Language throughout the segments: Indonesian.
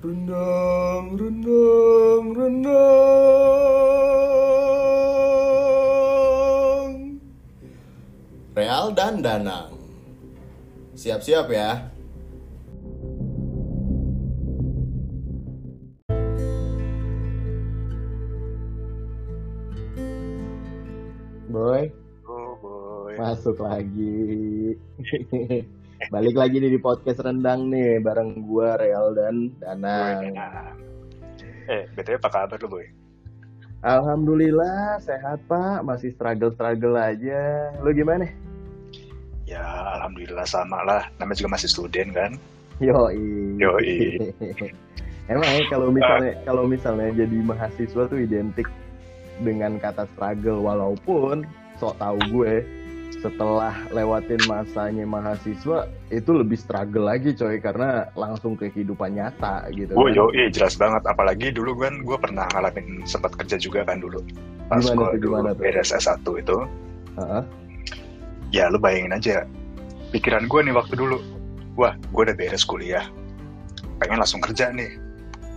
Rendang, rendang, rendang. Real dan Danang. Siap-siap ya. Boy, Oh boy. masuk lagi. Balik lagi nih di podcast rendang nih bareng gua Real dan Danang. Eh, btw apa kabar lu boy? Alhamdulillah sehat Pak, masih struggle-struggle aja. Lu gimana? Ya alhamdulillah sama lah. Namanya juga masih student kan. Yoi. Yoi. Emang ya kalau misalnya kalau misalnya jadi mahasiswa tuh identik dengan kata struggle walaupun sok tahu gue setelah lewatin masanya mahasiswa itu lebih struggle lagi coy karena langsung ke kehidupan nyata gitu. Gue kan. yoi jelas banget. Apalagi dulu kan gue pernah ngalamin sempat kerja juga kan dulu. Pas Gimana gue tuh, dulu gimana tuh? beres S1 itu. Heeh. Ya lu bayangin aja. Pikiran gue nih waktu dulu. Wah, gue udah beres kuliah. Pengen langsung kerja nih.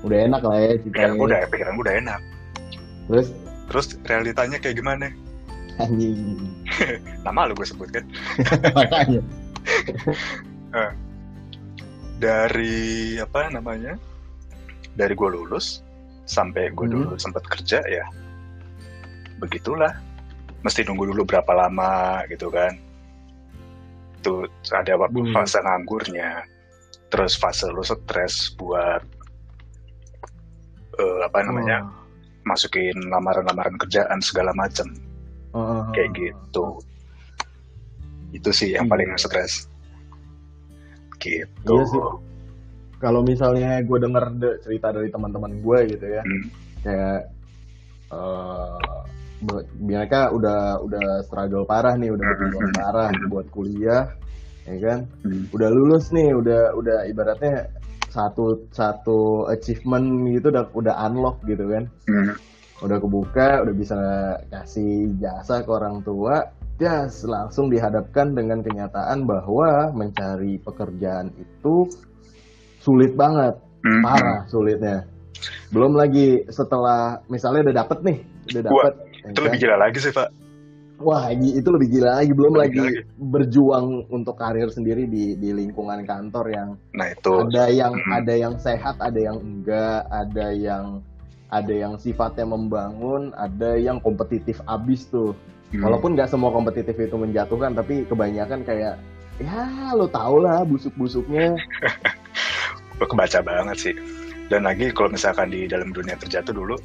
Udah enak lah ya Pikiran gue udah, pikiran gue udah enak. Terus Terus realitanya kayak gimana? Anjing. Nama lu gue sebut kan. Makanya. dari apa namanya dari gue lulus sampai gue Hmm. dulu sempat kerja ya begitulah mesti nunggu dulu berapa lama gitu kan itu ada waktu Hmm. fase nganggurnya terus fase lu stres buat eh, apa namanya masukin lamaran-lamaran kerjaan segala macam Oh. kayak gitu itu sih yang paling stres gitu Iya sih. Kalau misalnya gue denger de- cerita dari teman-teman gue gitu ya, Hmm. kayak eh, bu- mereka udah udah struggle parah nih, udah berjuang Hmm. parah buat kuliah, ya kan? Hmm. Udah lulus nih, udah udah ibaratnya satu satu achievement gitu udah udah unlock gitu kan, Hmm. Udah kebuka, udah bisa kasih jasa ke orang tua. Jas langsung dihadapkan dengan kenyataan bahwa mencari pekerjaan itu sulit banget Hmm. parah sulitnya belum lagi setelah misalnya udah dapet nih udah Wah, dapet ya itu kan? lebih gila lagi sih pak wah itu lebih gila lagi belum Lebih lagi gila lagi. berjuang untuk karir sendiri di di lingkungan kantor yang nah itu ada yang Hmm. ada yang sehat ada yang enggak ada yang ada yang sifatnya membangun ada yang kompetitif abis tuh Hmm. walaupun nggak semua kompetitif itu menjatuhkan tapi kebanyakan kayak ya lo tau lah busuk-busuknya gue kebaca banget sih dan lagi kalau misalkan di dalam dunia kerja tuh dulu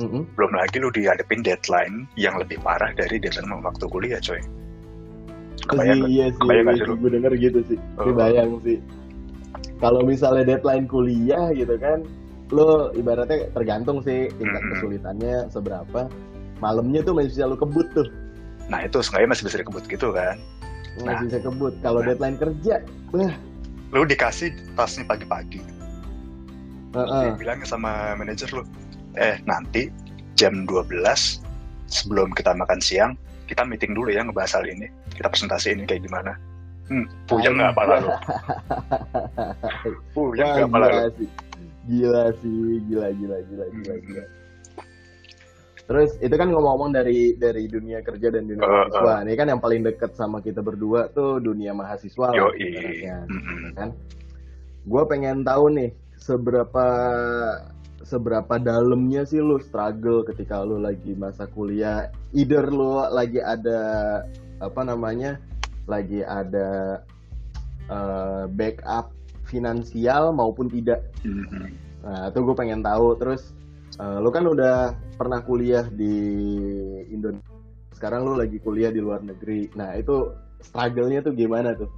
Mm-mm. belum lagi lu dihadapin deadline yang lebih parah dari deadline waktu kuliah coy kebayang nggak? iya sih, Kebayang sih lu? gue denger gitu sih. Oh. Kebayang sih. Kalau misalnya deadline kuliah gitu kan, lo ibaratnya tergantung sih tingkat Mm-mm. kesulitannya seberapa. Malamnya tuh masih bisa lo kebut tuh, nah itu sengaja masih bisa dikebut gitu kan masih Nah. bisa kebut. Kalau Nah. deadline kerja, bah, lu dikasih tasnya pagi-pagi heeh. dia bilang sama manajer lu eh nanti jam 12 sebelum kita makan siang kita meeting dulu ya ngebahas hal ini kita presentasi ini kayak gimana hmm, puyeng nggak pala lu puyeng nggak pala lu gila sih. Gila gila gila gila gila Hmm. Terus itu kan ngomong-ngomong dari dari dunia kerja dan dunia Uh, mahasiswa. Ini kan yang paling deket sama kita berdua tuh dunia mahasiswa lah ibaratnya. Mm-mm. kan gue pengen tahu nih seberapa seberapa dalamnya sih lu struggle ketika lu lagi masa kuliah either lu lagi ada apa namanya lagi ada eh, backup finansial maupun tidak Mm-mm. Nah itu gue pengen tahu terus eh, lu kan udah pernah kuliah di Indonesia sekarang lu lagi kuliah di luar negeri nah itu struggle-nya tuh gimana tuh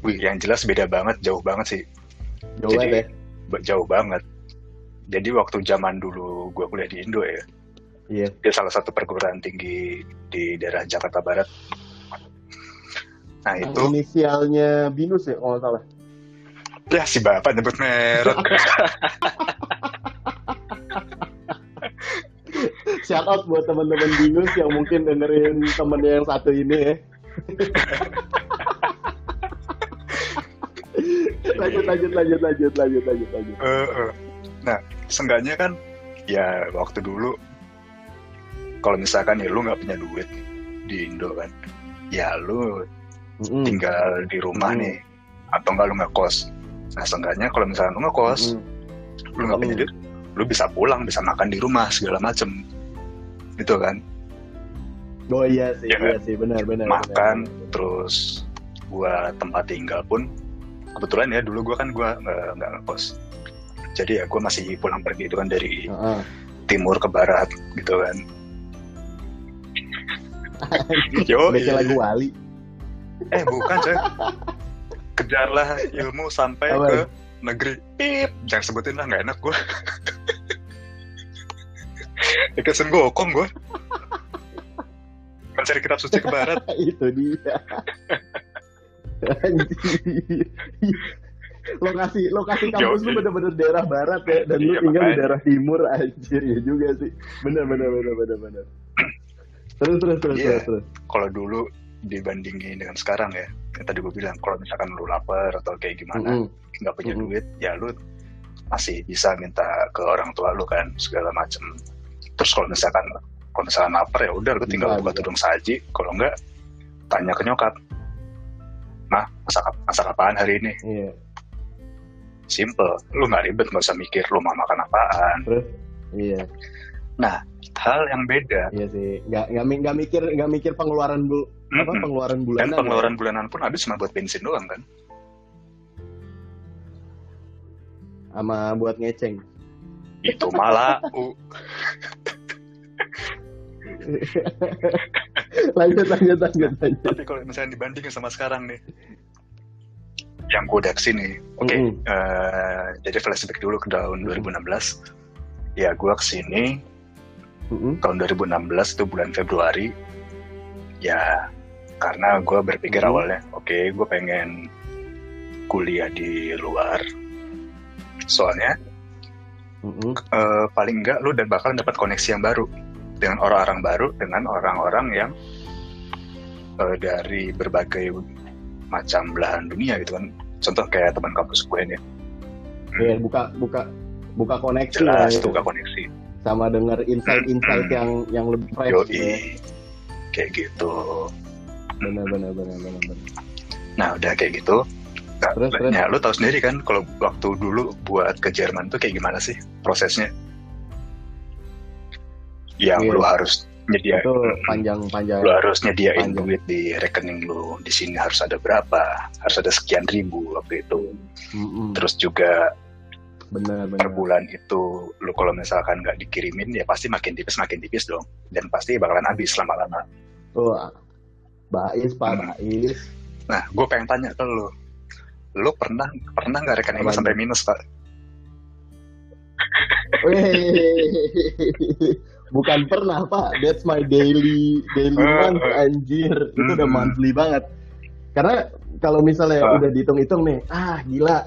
Wih, yang jelas beda banget, jauh banget sih. jauh Jadi- banget ya Jauh banget. Jadi waktu zaman dulu gue kuliah di Indo ya, iya dia salah satu perguruan tinggi di daerah Jakarta Barat. Nah Yang itu, inisialnya Binus ya kalau salah. Ya si bapak nyebut merek. Shout out buat teman-teman Binus yang mungkin dengerin temennya yang satu ini ya. lanjut lanjut lanjut lanjut lanjut lanjut lanjut Eh, eh. Nah, seenggaknya kan ya waktu dulu kalau misalkan ya lu nggak punya duit di Indo kan, ya lu Mm-mm. tinggal di rumah Hmm. nih atau enggak lu ngekos. Nah, seenggaknya kalau misalkan lu ngekos, Mm-mm. lu nggak punya duit, lu bisa pulang, bisa makan di rumah segala macem, gitu kan. oh iya sih Ya iya sih benar benar Makan, benar, benar. terus gua tempat tinggal pun kebetulan ya dulu gua kan gua nggak nggak ngekos. Jadi ya gua masih pulang pergi itu kan dari Heeh. timur ke barat gitu kan. Yo, Baca lagu Wali eh bukan coy. Kejarlah ilmu sampai Apa? ke negeri pip. Jangan sebutin lah nggak enak gua. Dikesan gokong gua. Mencari kitab suci ke barat. itu dia lokasi lokasi kampus lu Yo, bener-bener daerah barat ya dan lu Iya, tinggal di daerah timur anjir ya juga sih bener bener bener bener bener terus terus terus Iya. terus terus Kalau dulu dibandingin dengan sekarang ya, yang tadi gue bilang kalau misalkan lu lapar atau kayak gimana, nggak punya Mm-mm. duit, ya lu masih bisa minta ke orang tua lu kan segala macem. Terus kalau misalkan kalau misalkan lapar ya udah lu tinggal buka tudung saji, kalau enggak tanya ke nyokap. Nah, masak masak apaan hari ini? iya Simple, lu nggak ribet, nggak usah mikir lu mau makan apaan. terus iya Hal yang beda, iya sih. Nggak nggak nggak mikir nggak mikir pengeluaran bu apa Mm-mm. pengeluaran dan bulanan pengeluaran bulanan pun habis cuma buat bensin doang kan. ya, sama buat ngeceng. Itu malah uh, lanjut lanjut lanjut lanjut. Tapi kalau misalnya dibandingin sama sekarang nih yang gue udah ke sini oke Mm-mm. eh, jadi flashback dulu ke tahun 2016 ya gue ke sini Mm-mm. tahun 2016 itu bulan Februari ya karena gue berpikir Mhm. awalnya oke gue pengen kuliah di luar soalnya Mm-mm. eh, paling enggak lu dan bakal dapat koneksi yang baru dengan orang-orang baru dengan orang-orang yang eh, dari berbagai macam belahan dunia gitu kan contoh kayak teman kampus gue nih Iya, buka buka buka koneksi jelas ya. gak koneksi sama denger insight-insight Mm-mm. yang yang lebih fresh yoi gitu ya. kayak gitu benar benar benar benar benar. nah udah kayak gitu nah, Terus, terus. ya lu tahu sendiri kan kalau waktu dulu buat ke Jerman tuh kayak gimana sih prosesnya yang Iya. lu harus nyediain itu panjang panjang lu harus nyediain Panjang. duit di rekening lu di sini harus ada berapa harus ada sekian ribu waktu itu Mm-mm. terus juga benar per benar. bulan itu lu kalau misalkan nggak dikirimin ya pasti makin tipis makin tipis dong. Dan pasti bakalan habis lama-lama. Tuh Bais Pak Hmm. Bais. Nah gue pengen tanya ke lu. Lu pernah pernah nggak rekening lu sampai minus pak? Bukan pernah Pak. That's my daily daily Eh, month eh. anjir. Itu udah monthly banget. Karena kalau misalnya Ah. udah dihitung-hitung nih ah gila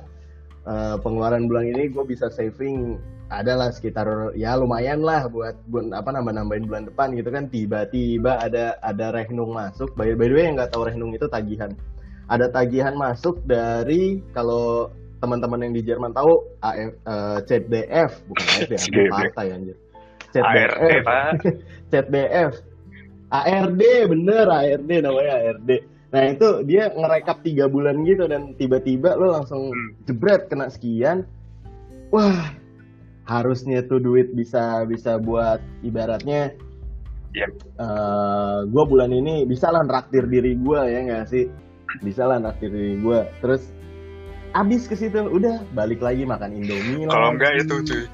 eh, pengeluaran bulan ini gue bisa saving adalah sekitar ya lumayan lah buat buat apa nambah nambahin bulan depan gitu kan. Tiba-tiba ada ada rehnung masuk. By, by the way yang nggak tahu rehnung itu tagihan. Ada tagihan masuk dari kalau teman-teman yang di Jerman tahu AF, eh, CDF bukan AF ya CDF. partai anjir. ARD pak. CDF ARD bener ARD namanya ARD nah itu dia ngerekap tiga bulan gitu dan tiba-tiba lo langsung Hmm. jebret kena sekian. Wah harusnya tuh duit bisa bisa buat ibaratnya Iya. eh gue bulan ini bisa lah traktir diri gue ya nggak sih? Bisa lah traktir diri gue terus abis ke situ udah balik lagi makan indomie kalau enggak itu cuy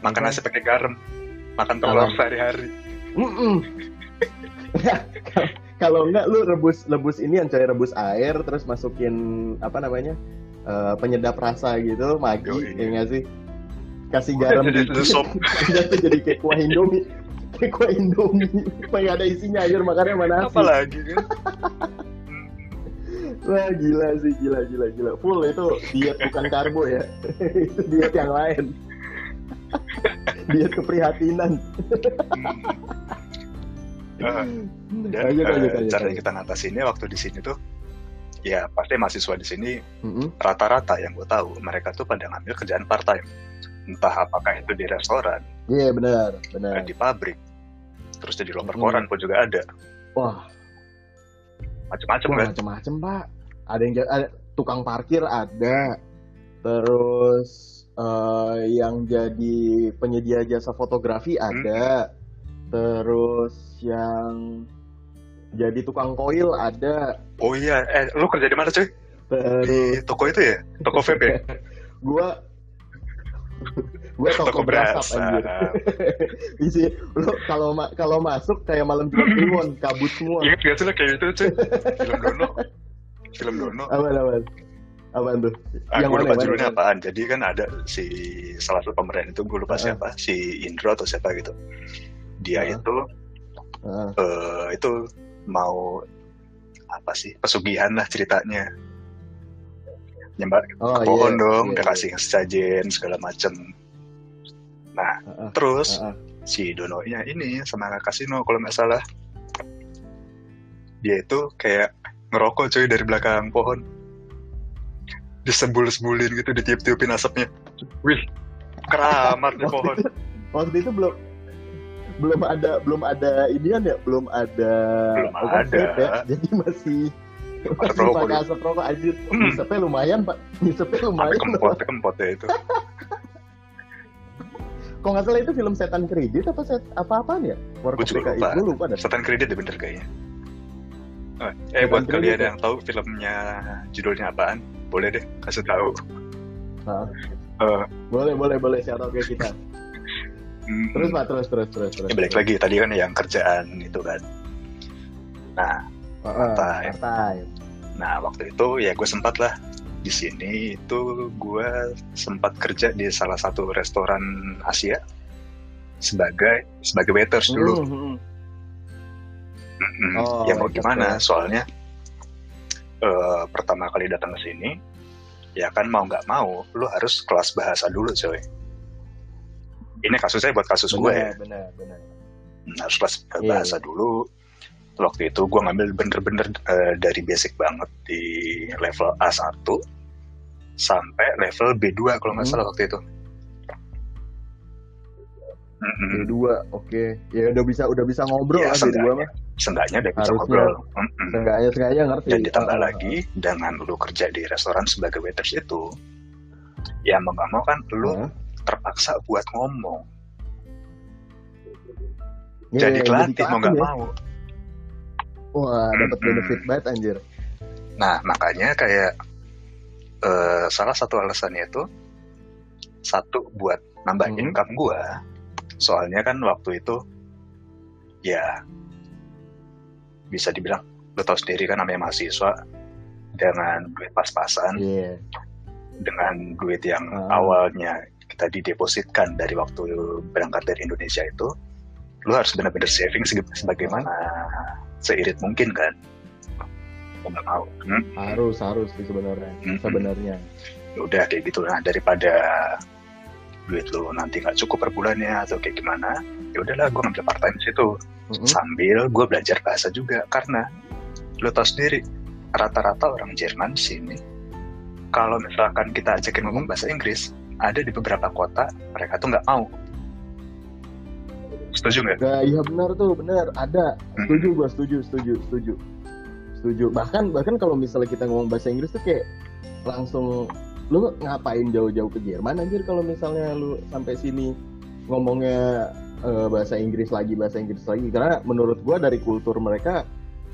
makan nasi pakai garam makan telur sehari-hari. Kalau enggak lu rebus rebus ini yang coy rebus air terus masukin apa namanya eh, penyedap rasa gitu magi ya nggak sih? Kasih garam Jadi dikit sop. tuh jadi kayak kuah indomie. Kayak kuah indomie. Supaya ada isinya air makannya mana apa lagi kan? Wah gila sih gila gila gila. Full itu diet bukan karbo ya. Itu diet yang lain. Diet keprihatinan Hmm. Nah, dan Lanjut, eh, lanjut, cara lanjut. kita ngatasinnya waktu di sini tuh ya pasti mahasiswa di sini Mm-mm. rata-rata yang gue tahu mereka tuh pada ngambil kerjaan part time entah apakah itu di restoran Iya benar, benar. di pabrik terus jadi loper Hmm. koran pun juga ada Wah, macam-macam kan macem-macem pak. Ada yang ada, tukang parkir ada, terus eh, yang jadi penyedia jasa fotografi Hmm. ada, terus yang jadi tukang koil ada, oh iya eh lu kerja di mana cuy terus di toko itu ya toko vape ya gua gua toko, Toko berasap anjir. Isi lu kalau ma- kalau masuk kayak malam Jumat Kliwon, kabut semua. ingat gak sih lo kayak itu cuy film Dono film Dono Apaan apaan? Apaan tuh? Ah, Yang gue mana, lupa yang judulnya apaan. Jadi kan ada si salah satu pemeran itu gue lupa Heeh. siapa, si Indro atau siapa gitu. Dia Heeh. itu Heeh. eh, itu mau apa sih pesugihan lah ceritanya. Nyembah Oh, ke pohon iya, dong, iya, udah kasih sesajen segala macem. Nah, Heeh. terus Heeh. si Dononya ini sama kasino kalau nggak salah. Dia itu kayak ngerokok cuy dari belakang pohon. Disebul-sebulin gitu, ditiup-tiupin asapnya. Wih, keramat nih pohon. Waktu itu belum belum ada belum ada inian ya belum ada Belum ada. ya jadi masih masih rokok pakai asap rokok anjir Hmm. ngisepnya lumayan pak ngisepnya Sampai lumayan kempot, kempot ya itu. kok nggak salah itu film setan kredit apa set apa apaan ya Warkop Gua juga lupa. gue lupa dah Setan kredit deh bener kayaknya. Eh, Eh, Setan buat kredit kalian ya? yang tahu filmnya judulnya apaan, boleh deh kasih tahu. Eh, boleh boleh boleh out ke kita mm, terus pak terus terus terus terus ya balik lagi tadi kan yang kerjaan itu kan. Nah, Heeh, Part-time. part-time. Nah waktu itu ya gue sempat lah di sini itu gue sempat kerja di salah satu restoran Asia sebagai sebagai waiters dulu. Hmm, hmm. Mm-mm. Oh, ya mau gimana? ya. Soalnya eh, pertama kali datang ke sini ya kan mau nggak mau lu harus kelas bahasa dulu coy. Ini kasusnya buat kasus gue ya. benar benar Hmm, harus kelas Iya, bahasa dulu waktu itu gue ngambil bener-bener eh, dari basic banget di level A1 sampai level B2 kalau nggak Hmm. salah waktu itu Mm-mm. dua oke ya udah bisa udah bisa ngobrol Iya, lah di dua seenggaknya. mah seenggaknya udah bisa Harusnya. ngobrol Mm-mm. Seenggaknya seenggaknya ngerti dan ditambah Ah, ah, lagi dengan lu kerja di restoran sebagai waiters itu ya mau nggak mau kan lu ah. Terpaksa buat ngomong Iya, jadi iya, kelatih mau nggak ya. mau wah dapat Mm-mm. benefit banget anjir Nah, makanya kayak eh, salah satu alasannya itu satu buat nambah Hmm. income gua. Soalnya kan waktu itu ya bisa dibilang lo tau sendiri kan namanya mahasiswa dengan duit pas-pasan, iya dengan duit yang Ah. awalnya kita didepositkan dari waktu berangkat dari Indonesia itu, lo harus benar-benar saving sebagaimana seirit mungkin kan. Nggak mau. Hmm? harus harus sih sebenarnya Mm-mm. sebenarnya udah kayak gitu nah daripada duit lu nanti nggak cukup per bulannya atau kayak gimana ya udahlah gue ngambil part time situ Mm-mm. sambil gue belajar bahasa juga karena lu tau sendiri rata-rata orang Jerman sini kalau misalkan kita ajakin ngomong bahasa Inggris ada di beberapa kota mereka tuh nggak mau. Setuju nggak? Iya benar tuh benar. Ada. Mm-mm. setuju gua setuju setuju setuju. Setuju. Bahkan bahkan kalau misalnya kita ngomong bahasa Inggris tuh kayak langsung lu ngapain jauh-jauh ke Jerman anjir kalau misalnya lu sampai sini ngomongnya eh, bahasa Inggris lagi bahasa Inggris lagi? Karena menurut gua dari kultur mereka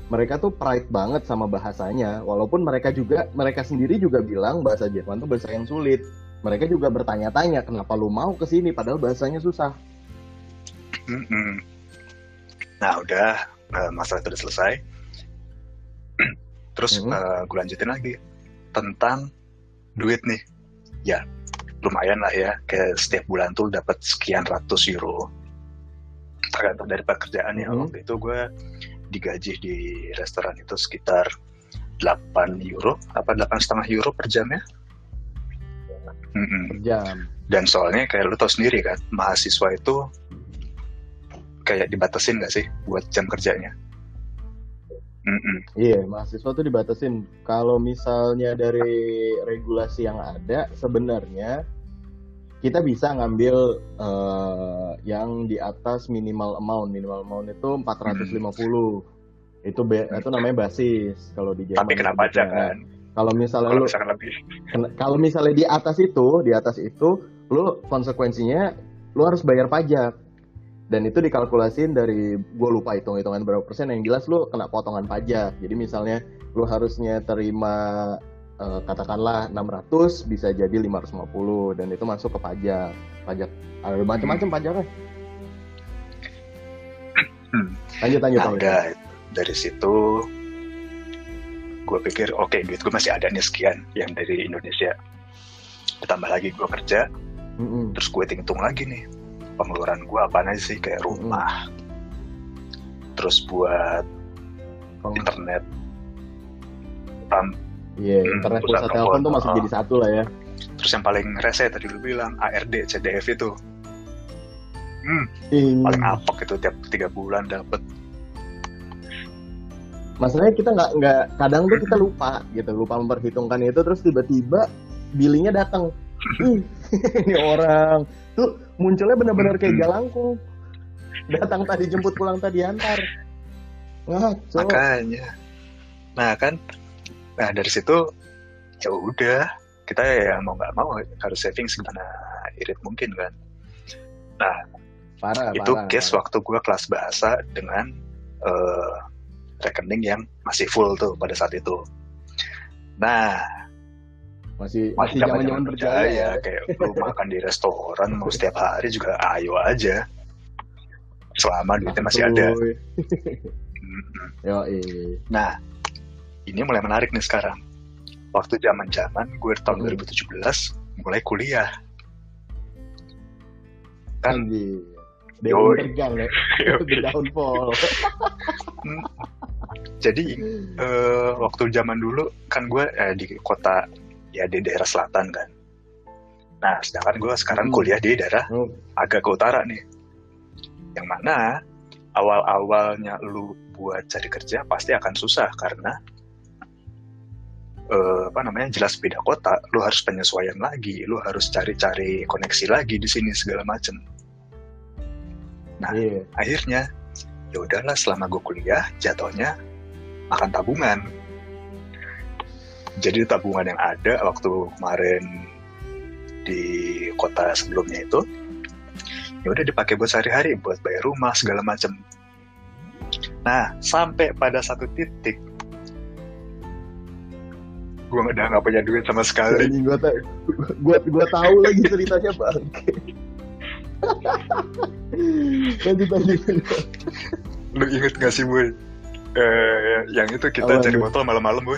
mereka tuh pride banget sama bahasanya. Walaupun mereka juga mereka sendiri juga bilang bahasa Jerman tuh bahasa yang sulit mereka juga bertanya-tanya kenapa lu mau ke sini padahal bahasanya susah Mm-mm. Nah udah eh, masalah itu udah selesai. Terus Mhm. gue lanjutin lagi tentang duit nih. Ya lumayan lah ya. Kayak setiap bulan tuh dapat sekian ratus euro. Tergantung dari pekerjaan ya. Mhm. Waktu itu gue digaji di restoran itu sekitar 8 euro, apa delapan setengah euro per jamnya. Mm-mm. per jam Dan soalnya kayak lu tau sendiri kan, mahasiswa itu kayak dibatasin gak sih buat jam kerjanya? Mm-mm. Iya, mahasiswa tuh dibatasin. Kalau misalnya dari regulasi yang ada, sebenarnya kita bisa ngambil eh, yang di atas minimal amount. Minimal amount itu 450. Itu be- itu namanya basis kalau di Jerman. Tapi kena pajak kan. Kalau misalnya Kalau lu lebih. Ken- kalau misalnya di atas itu, di atas itu, lu konsekuensinya lu harus bayar pajak. Dan itu dikalkulasin dari gue lupa hitung hitungan berapa persen. Yang jelas lu kena potongan pajak. Jadi misalnya lu harusnya terima eh, katakanlah 600 bisa jadi 550 dan itu masuk ke pajak. Pajak ada macam-macam pajaknya. Hmm. Lanjut lanjut. Lanjut. udah dari situ gue pikir oke duit gue masih ada nih sekian yang dari Indonesia. Ditambah lagi gue kerja, Mm-mm. terus gue hitung lagi nih pengeluaran gue apa aja sih kayak rumah, terus buat Peng- internet, tam- Iya, Hmm, internet pusat pulsa telepon tuh masih oh. jadi satu lah ya. terus yang paling rese tadi lu bilang ARD, CDF itu, hmm, Ih. paling apek itu tiap tiga bulan dapet. Masalahnya kita nggak nggak kadang tuh kita lupa gitu lupa memperhitungkan itu terus tiba-tiba billingnya datang Ih, ini orang tuh munculnya benar-benar kayak Hmm. jalangkung datang tadi jemput pulang tadi antar ngaco Makanya, nah kan, nah dari situ ya udah kita ya mau nggak mau harus saving segimana irit mungkin kan. parah itu parah, case parah. waktu gue kelas bahasa dengan eh, rekening yang masih full tuh pada saat itu. Nah, masih masih zaman zaman berjaya ya kayak lu makan di restoran mau setiap hari juga ayo aja. Selama duitnya masih ada. Yo Nah, ini mulai menarik nih sekarang. Waktu zaman-zaman gue tahun Hmm. 2017 mulai kuliah. Kan. Dewa ya Yoi. The downfall Hmm. Jadi eh, waktu zaman dulu kan gue eh, di kota ya di daerah selatan kan. Nah sedangkan gue sekarang Hmm. kuliah di daerah Oh, agak ke utara nih. Yang mana awal-awalnya lu buat cari kerja pasti akan susah karena eh, apa namanya jelas beda kota, lu harus penyesuaian lagi, lu harus cari-cari koneksi lagi di sini segala macem. Nah, iya akhirnya ya udahlah selama gue kuliah jatuhnya makan tabungan. Jadi tabungan yang ada waktu kemarin di kota sebelumnya itu ya udah dipakai buat sehari-hari buat bayar rumah segala macam nah sampai pada satu titik gue udah nggak punya duit sama sekali. Anjing gua ta- gua gua tahu lagi ceritanya bang. lanjut lanjut. lu inget gak sih boy Eh, yang itu kita Apa cari tuh? botol malam-malam boy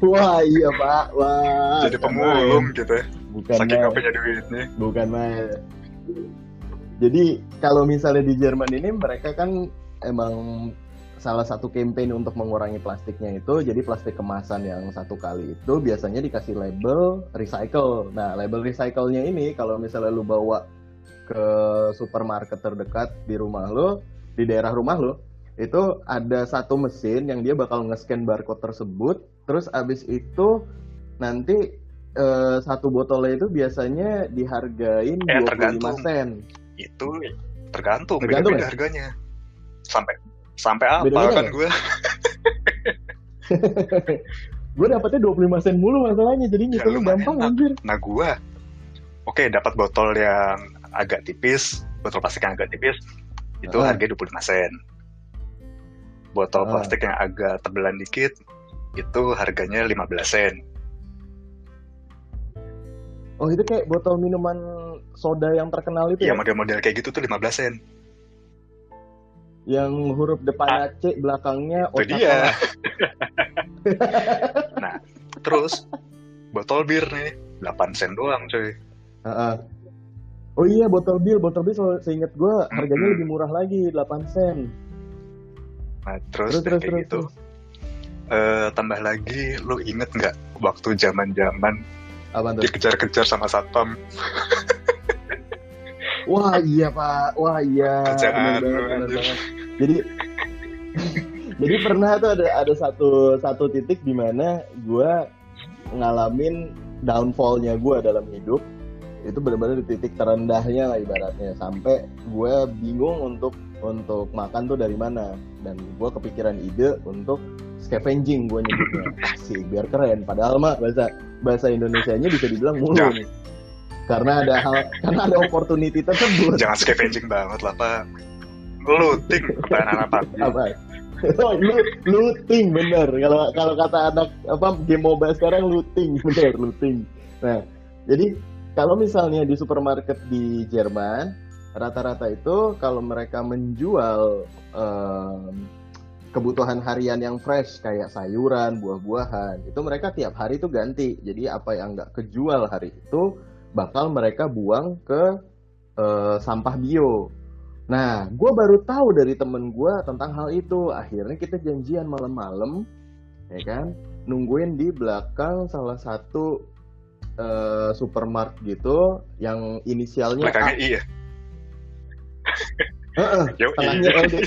Wah iya pak, wah. jadi pemulung main. gitu Bukan saking nggak punya duit nih Bukan main. Jadi kalau misalnya di Jerman ini mereka kan emang salah satu campaign untuk mengurangi plastiknya itu jadi plastik kemasan yang satu kali itu biasanya dikasih label recycle. Nah label recycle-nya ini kalau misalnya lu bawa ke supermarket terdekat di rumah lo, di daerah rumah lo, itu ada satu mesin yang dia bakal nge-scan barcode tersebut, terus abis itu nanti eh, satu botolnya itu biasanya dihargain Eh, 25 tergantung. sen. itu tergantung, Tergantung beda-beda ya? harganya sampai sampai apa Beda-beda kan gue gue dapetnya 25 sen mulu masalahnya, jadi Ya, lumayan gampang enak. anjir. nah gue oke dapat botol yang agak tipis botol plastik yang agak tipis itu Ah. harganya 25 sen botol Ah. plastik yang agak tebelan dikit itu harganya 15 sen Oh itu kayak botol minuman soda yang terkenal itu Iya ya? model-model kayak gitu tuh 15 sen Yang huruf depannya C, belakangnya Ah. itu dia nah terus botol bir nih 8 sen doang coy Heeh. Oh iya botol bir, botol bir seingat gue harganya lebih murah lagi 8 sen. Nah, terus, Terus, terus, kayak terus, gitu. Eh, tambah lagi, lu inget nggak waktu zaman-zaman dikejar-kejar sama satpam? Wah iya pak, wah iya. Kerjaan Bener bener anjir. banget. Jadi, jadi pernah tuh ada ada satu satu titik di mana gue ngalamin downfallnya gue dalam hidup. Itu benar-benar di titik terendahnya lah ibaratnya. Sampai gue bingung untuk untuk makan tuh dari mana. Dan gue kepikiran ide untuk scavenging gue nyebutnya sih biar keren. Padahal mah bahasa bahasa Indonesia nya bisa dibilang mulu nih. Karena ada hal karena ada opportunity tersebut. Jangan scavenging banget lah pak. Looting pertanyaan apa? apa? Oh, looting bener. Kalau kalau kata anak apa game mobile sekarang looting bener looting nah jadi kalau misalnya di supermarket di Jerman rata-rata itu kalau mereka menjual em, kebutuhan harian yang fresh kayak sayuran buah-buahan itu mereka tiap hari itu ganti. Jadi apa yang nggak kejual hari itu bakal mereka buang ke eh, sampah bio Nah, gue baru tahu dari temen gue tentang hal itu. Akhirnya kita janjian malam-malam, ya kan? Nungguin di belakang salah satu eh, supermarket gitu, yang inisialnya A. Belakangnya iya. Heeh, tengahnya iya. LD.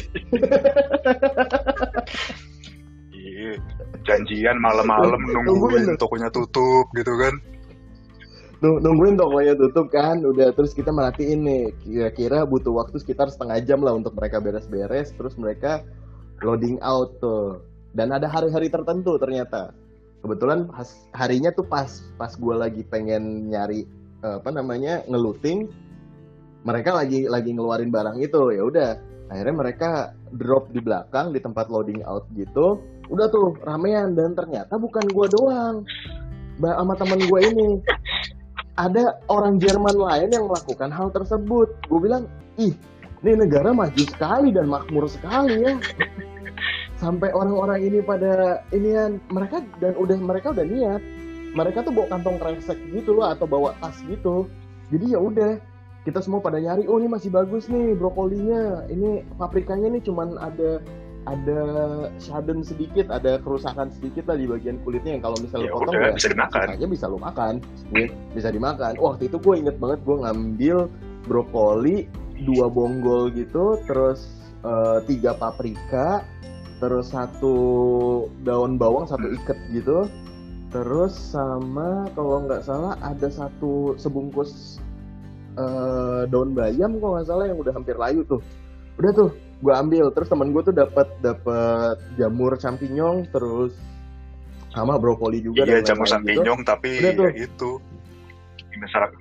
Iya. Janjian malam-malam nungguin tokonya tutup gitu kan. Nung- Nungguin tokonya tutup kan, udah terus kita merhatiin nih, kira-kira butuh waktu sekitar setengah jam lah untuk mereka beres-beres, terus mereka loading out tuh. Dan ada hari-hari tertentu ternyata. Kebetulan has- harinya tuh pas pas gue lagi pengen nyari eh, apa namanya ngeluting, mereka lagi lagi ngeluarin barang itu ya udah. Akhirnya mereka drop di belakang di tempat loading out gitu. Udah tuh ramean dan ternyata bukan gua doang. Sama temen gue ini ada orang Jerman lain yang melakukan hal tersebut. Gue bilang, ih, ini negara maju sekali dan makmur sekali ya. Sampai orang-orang ini pada ini kan mereka dan udah mereka udah niat. Mereka tuh bawa kantong kresek gitu loh atau bawa tas gitu. Jadi ya udah kita semua pada nyari, oh ini masih bagus nih brokolinya. Ini paprikanya nih cuman ada ada shaden sedikit, ada kerusakan sedikit lah di bagian kulitnya yang kalau misalnya Ya potong udah, ya bisa dimakan. sisanya bisa lo makan ya, bisa dimakan. Waktu itu gue inget banget gue ngambil brokoli dua bonggol gitu terus eh, tiga paprika terus satu daun bawang satu ikat gitu. Terus sama kalau nggak salah ada satu sebungkus eh, daun bayam kalau nggak salah yang udah hampir layu tuh. Udah tuh gue ambil terus temen gue tuh dapat dapat jamur champignon terus sama brokoli juga Iya jamur lain-lain gitu. champignon tapi Udah tuh. ya itu. Misalkan,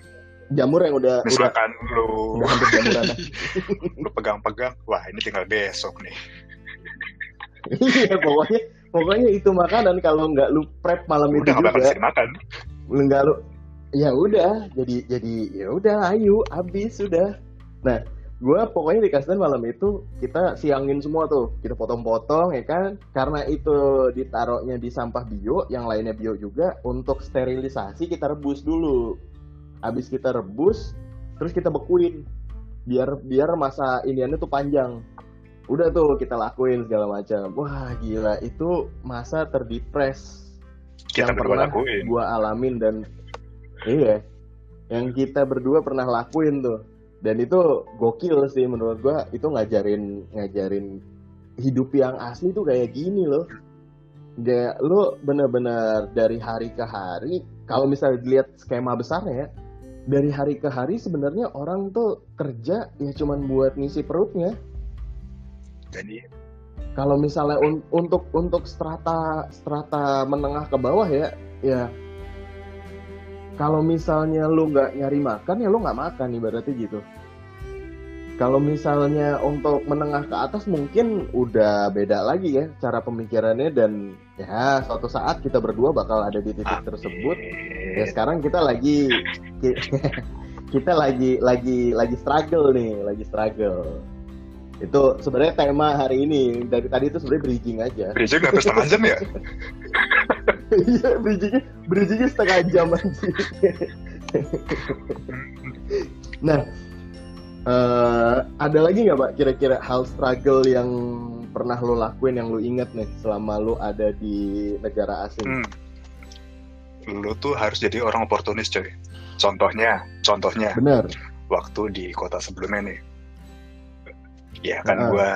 jamur yang udah udah misalkan lu udah hampir jamuran lu pegang-pegang, wah ini tinggal besok nih. iya pokoknya pokoknya itu makanan kalau nggak lu prep malam itu Udah bakal juga bisa dimakan. lu nggak lu ya udah jadi jadi ya udah ayo habis sudah nah gue pokoknya di Kasdan malam itu kita siangin semua tuh. Kita potong-potong ya kan? Karena itu ditaruhnya di sampah bio yang lainnya bio juga untuk sterilisasi kita rebus dulu. Habis kita rebus terus kita bekuin. Biar biar masa iniannya tuh panjang. Udah tuh kita lakuin segala macam. Wah gila. Itu masa terdepres. Kita yang pernah lakuin. gua alamin dan iya yang kita berdua pernah lakuin tuh dan itu gokil sih menurut gua itu ngajarin ngajarin hidup yang asli tuh kayak gini loh. Gak, lu bener-bener dari hari ke hari kalau misalnya dilihat skema besarnya ya dari hari ke hari sebenarnya orang tuh kerja ya cuman buat ngisi perutnya. Jadi kalau misalnya un- untuk untuk strata strata menengah ke bawah ya ya kalau misalnya lu nggak nyari makan ya lu nggak makan ibaratnya gitu. Kalau misalnya untuk menengah ke atas mungkin udah beda lagi ya cara pemikirannya dan ya suatu saat kita berdua bakal ada di titik tersebut. Ya amin. sekarang kita lagi ki- kita lagi lagi lagi struggle nih lagi struggle. Itu sebenarnya tema hari ini. Dari tadi itu sebenarnya bridging aja. Bridging nggak setengah jam ya? iya bridgingnya bridgingnya setengah jam aja nah eh, ada lagi nggak pak kira-kira hal struggle yang pernah lo lakuin yang lo inget nih selama lo ada di negara asing Hmm. Lu tuh harus jadi orang oportunis coy. Contohnya, contohnya bener waktu di kota sebelumnya nih. Ya kan Ah. gua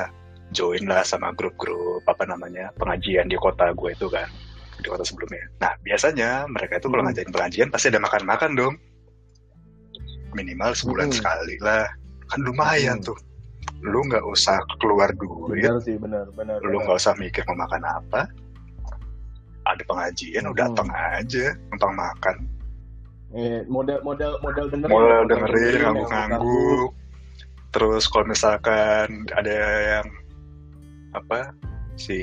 join lah sama grup-grup apa namanya pengajian di kota gue itu kan di kota sebelumnya. Nah biasanya mereka itu kalau Hmm. ngajarin pengajian pasti ada makan-makan dong. Minimal sebulan Hmm. sekali lah. Kan lumayan Hmm. tuh. Lu nggak usah keluar duit. Benar sih benar benar lu nggak usah mikir mau makan apa. Ada pengajian Hmm. udah datang aja numpang makan. Eh, model model model dengerin model dengerin ngangguk-ngangguk. terus kalau misalkan ada yang apa si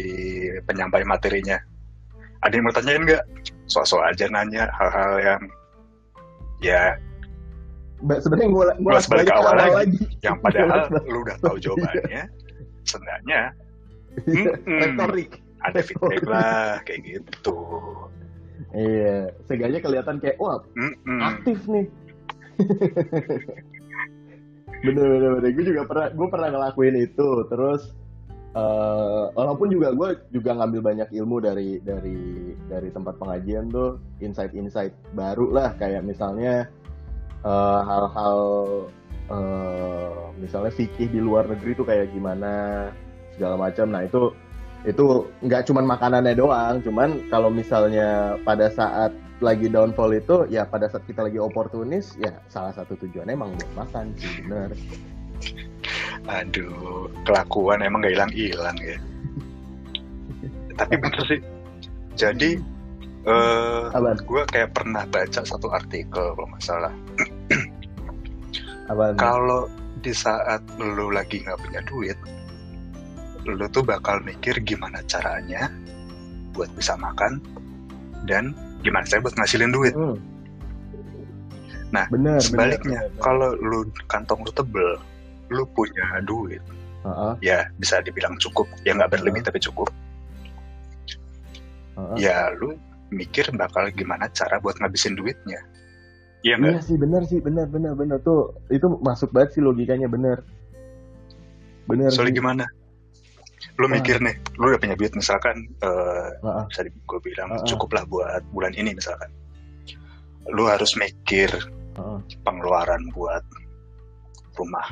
penyampai materinya ada yang mau tanyain nggak sok-sok aja nanya hal-hal yang ya sebenarnya gue gue Ulas balik ke awal lagi. yang padahal lu udah tahu jawabannya seenggaknya Mm-mm. retorik ada feedback lah kayak gitu iya seenggaknya kelihatan kayak wah Mm-mm. aktif nih bener bener bener gue juga pernah gue pernah ngelakuin itu terus eh, walaupun juga gue juga ngambil banyak ilmu dari dari dari tempat pengajian tuh insight-insight baru lah. Kayak misalnya eh, hal-hal eh, misalnya fikih di luar negeri tuh kayak gimana segala macam. Nah itu itu nggak cuman makanannya doang. Cuman kalau misalnya pada saat lagi downfall itu ya pada saat kita lagi oportunis ya salah satu tujuannya emang buat makan sih bener Aduh, kelakuan emang gak hilang-hilang ya. Tapi bener sih. Jadi, eh Apaan? gue kayak pernah baca satu artikel kalau nggak salah. Apaan? Kalau di saat lu lagi nggak punya duit, lu tuh bakal mikir gimana caranya buat bisa makan dan gimana saya buat ngasilin duit. Hmm. Nah, bener, Sebaliknya, kalau lu kantong lu tebel, lu punya duit, Heeh, ya bisa dibilang cukup, ya nggak berlebih tapi cukup. heeh. ya lu mikir bakal gimana cara buat ngabisin duitnya iya Iya sih bener sih bener bener bener tuh itu masuk banget sih logikanya bener bener soalnya sih. gimana lu Wah. mikir nih lu udah punya duit misalkan eh, Heeh, bisa gue bilang Ah, ah. cukup lah buat bulan ini misalkan lu harus mikir heeh. pengeluaran buat rumah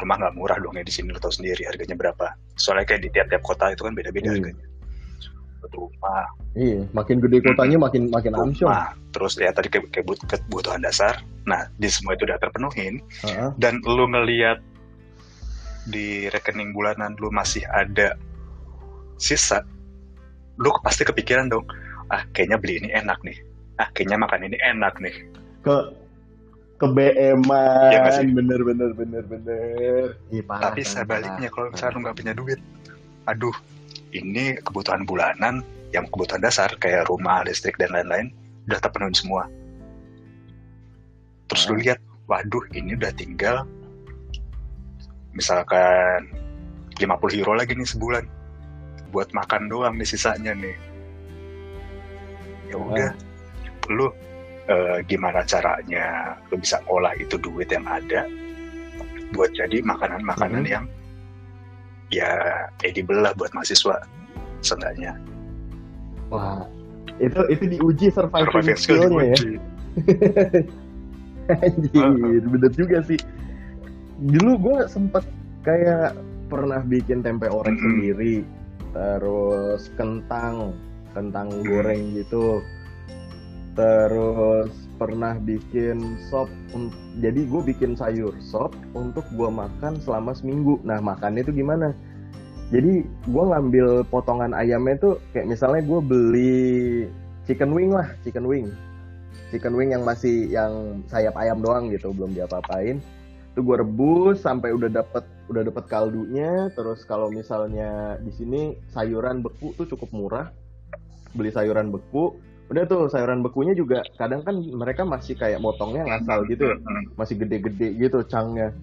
rumah nggak murah dong ya di sini lu tahu sendiri harganya berapa. Soalnya kayak di tiap-tiap kota itu kan beda-beda Iya. harganya. Rumah. Iya makin gede kotanya makin makin amsyong. Terus ya tadi kayak, kayak but- kebutuhan dasar. Nah di semua itu udah terpenuhin. Heeh. dan lu ngeliat di rekening bulanan lu masih ada sisa, lu pasti kepikiran dong, ah kayaknya beli ini enak nih, ah kayaknya makan ini enak nih. ke ke Iya nggak sih? bener bener bener bener Ih, parah, Tapi sebaliknya kalau misalnya lu nggak punya duit, aduh ini kebutuhan bulanan yang kebutuhan dasar kayak rumah, listrik dan lain-lain udah terpenuhi semua. Terus lu Ah. lihat, waduh ini udah tinggal misalkan 50 euro lagi nih sebulan buat makan doang nih sisanya nih. Ya udah, lu eh, gimana caranya lu bisa ngolah itu duit yang ada buat jadi makanan-makanan Mhm. yang ya edible lah buat mahasiswa seenggaknya. wah itu itu diuji surviving, Surviving skill skill-nya ya. Anjir, bener juga sih. Dulu gue sempet kayak pernah bikin tempe orek Mm-mm. sendiri, terus kentang, kentang Mm. goreng gitu, terus pernah bikin sop. Jadi gue bikin sayur sop untuk gue makan selama seminggu. Nah makannya itu gimana? Jadi gue ngambil potongan ayamnya tuh kayak misalnya gue beli chicken wing lah, chicken wing chicken wing yang masih yang sayap ayam doang gitu belum diapa-apain itu gue rebus sampai udah dapet udah dapet kaldunya terus kalau misalnya di sini sayuran beku tuh cukup murah beli sayuran beku udah tuh sayuran bekunya juga kadang kan mereka masih kayak motongnya ngasal gitu ya. Mm-mm. masih gede-gede gitu cangnya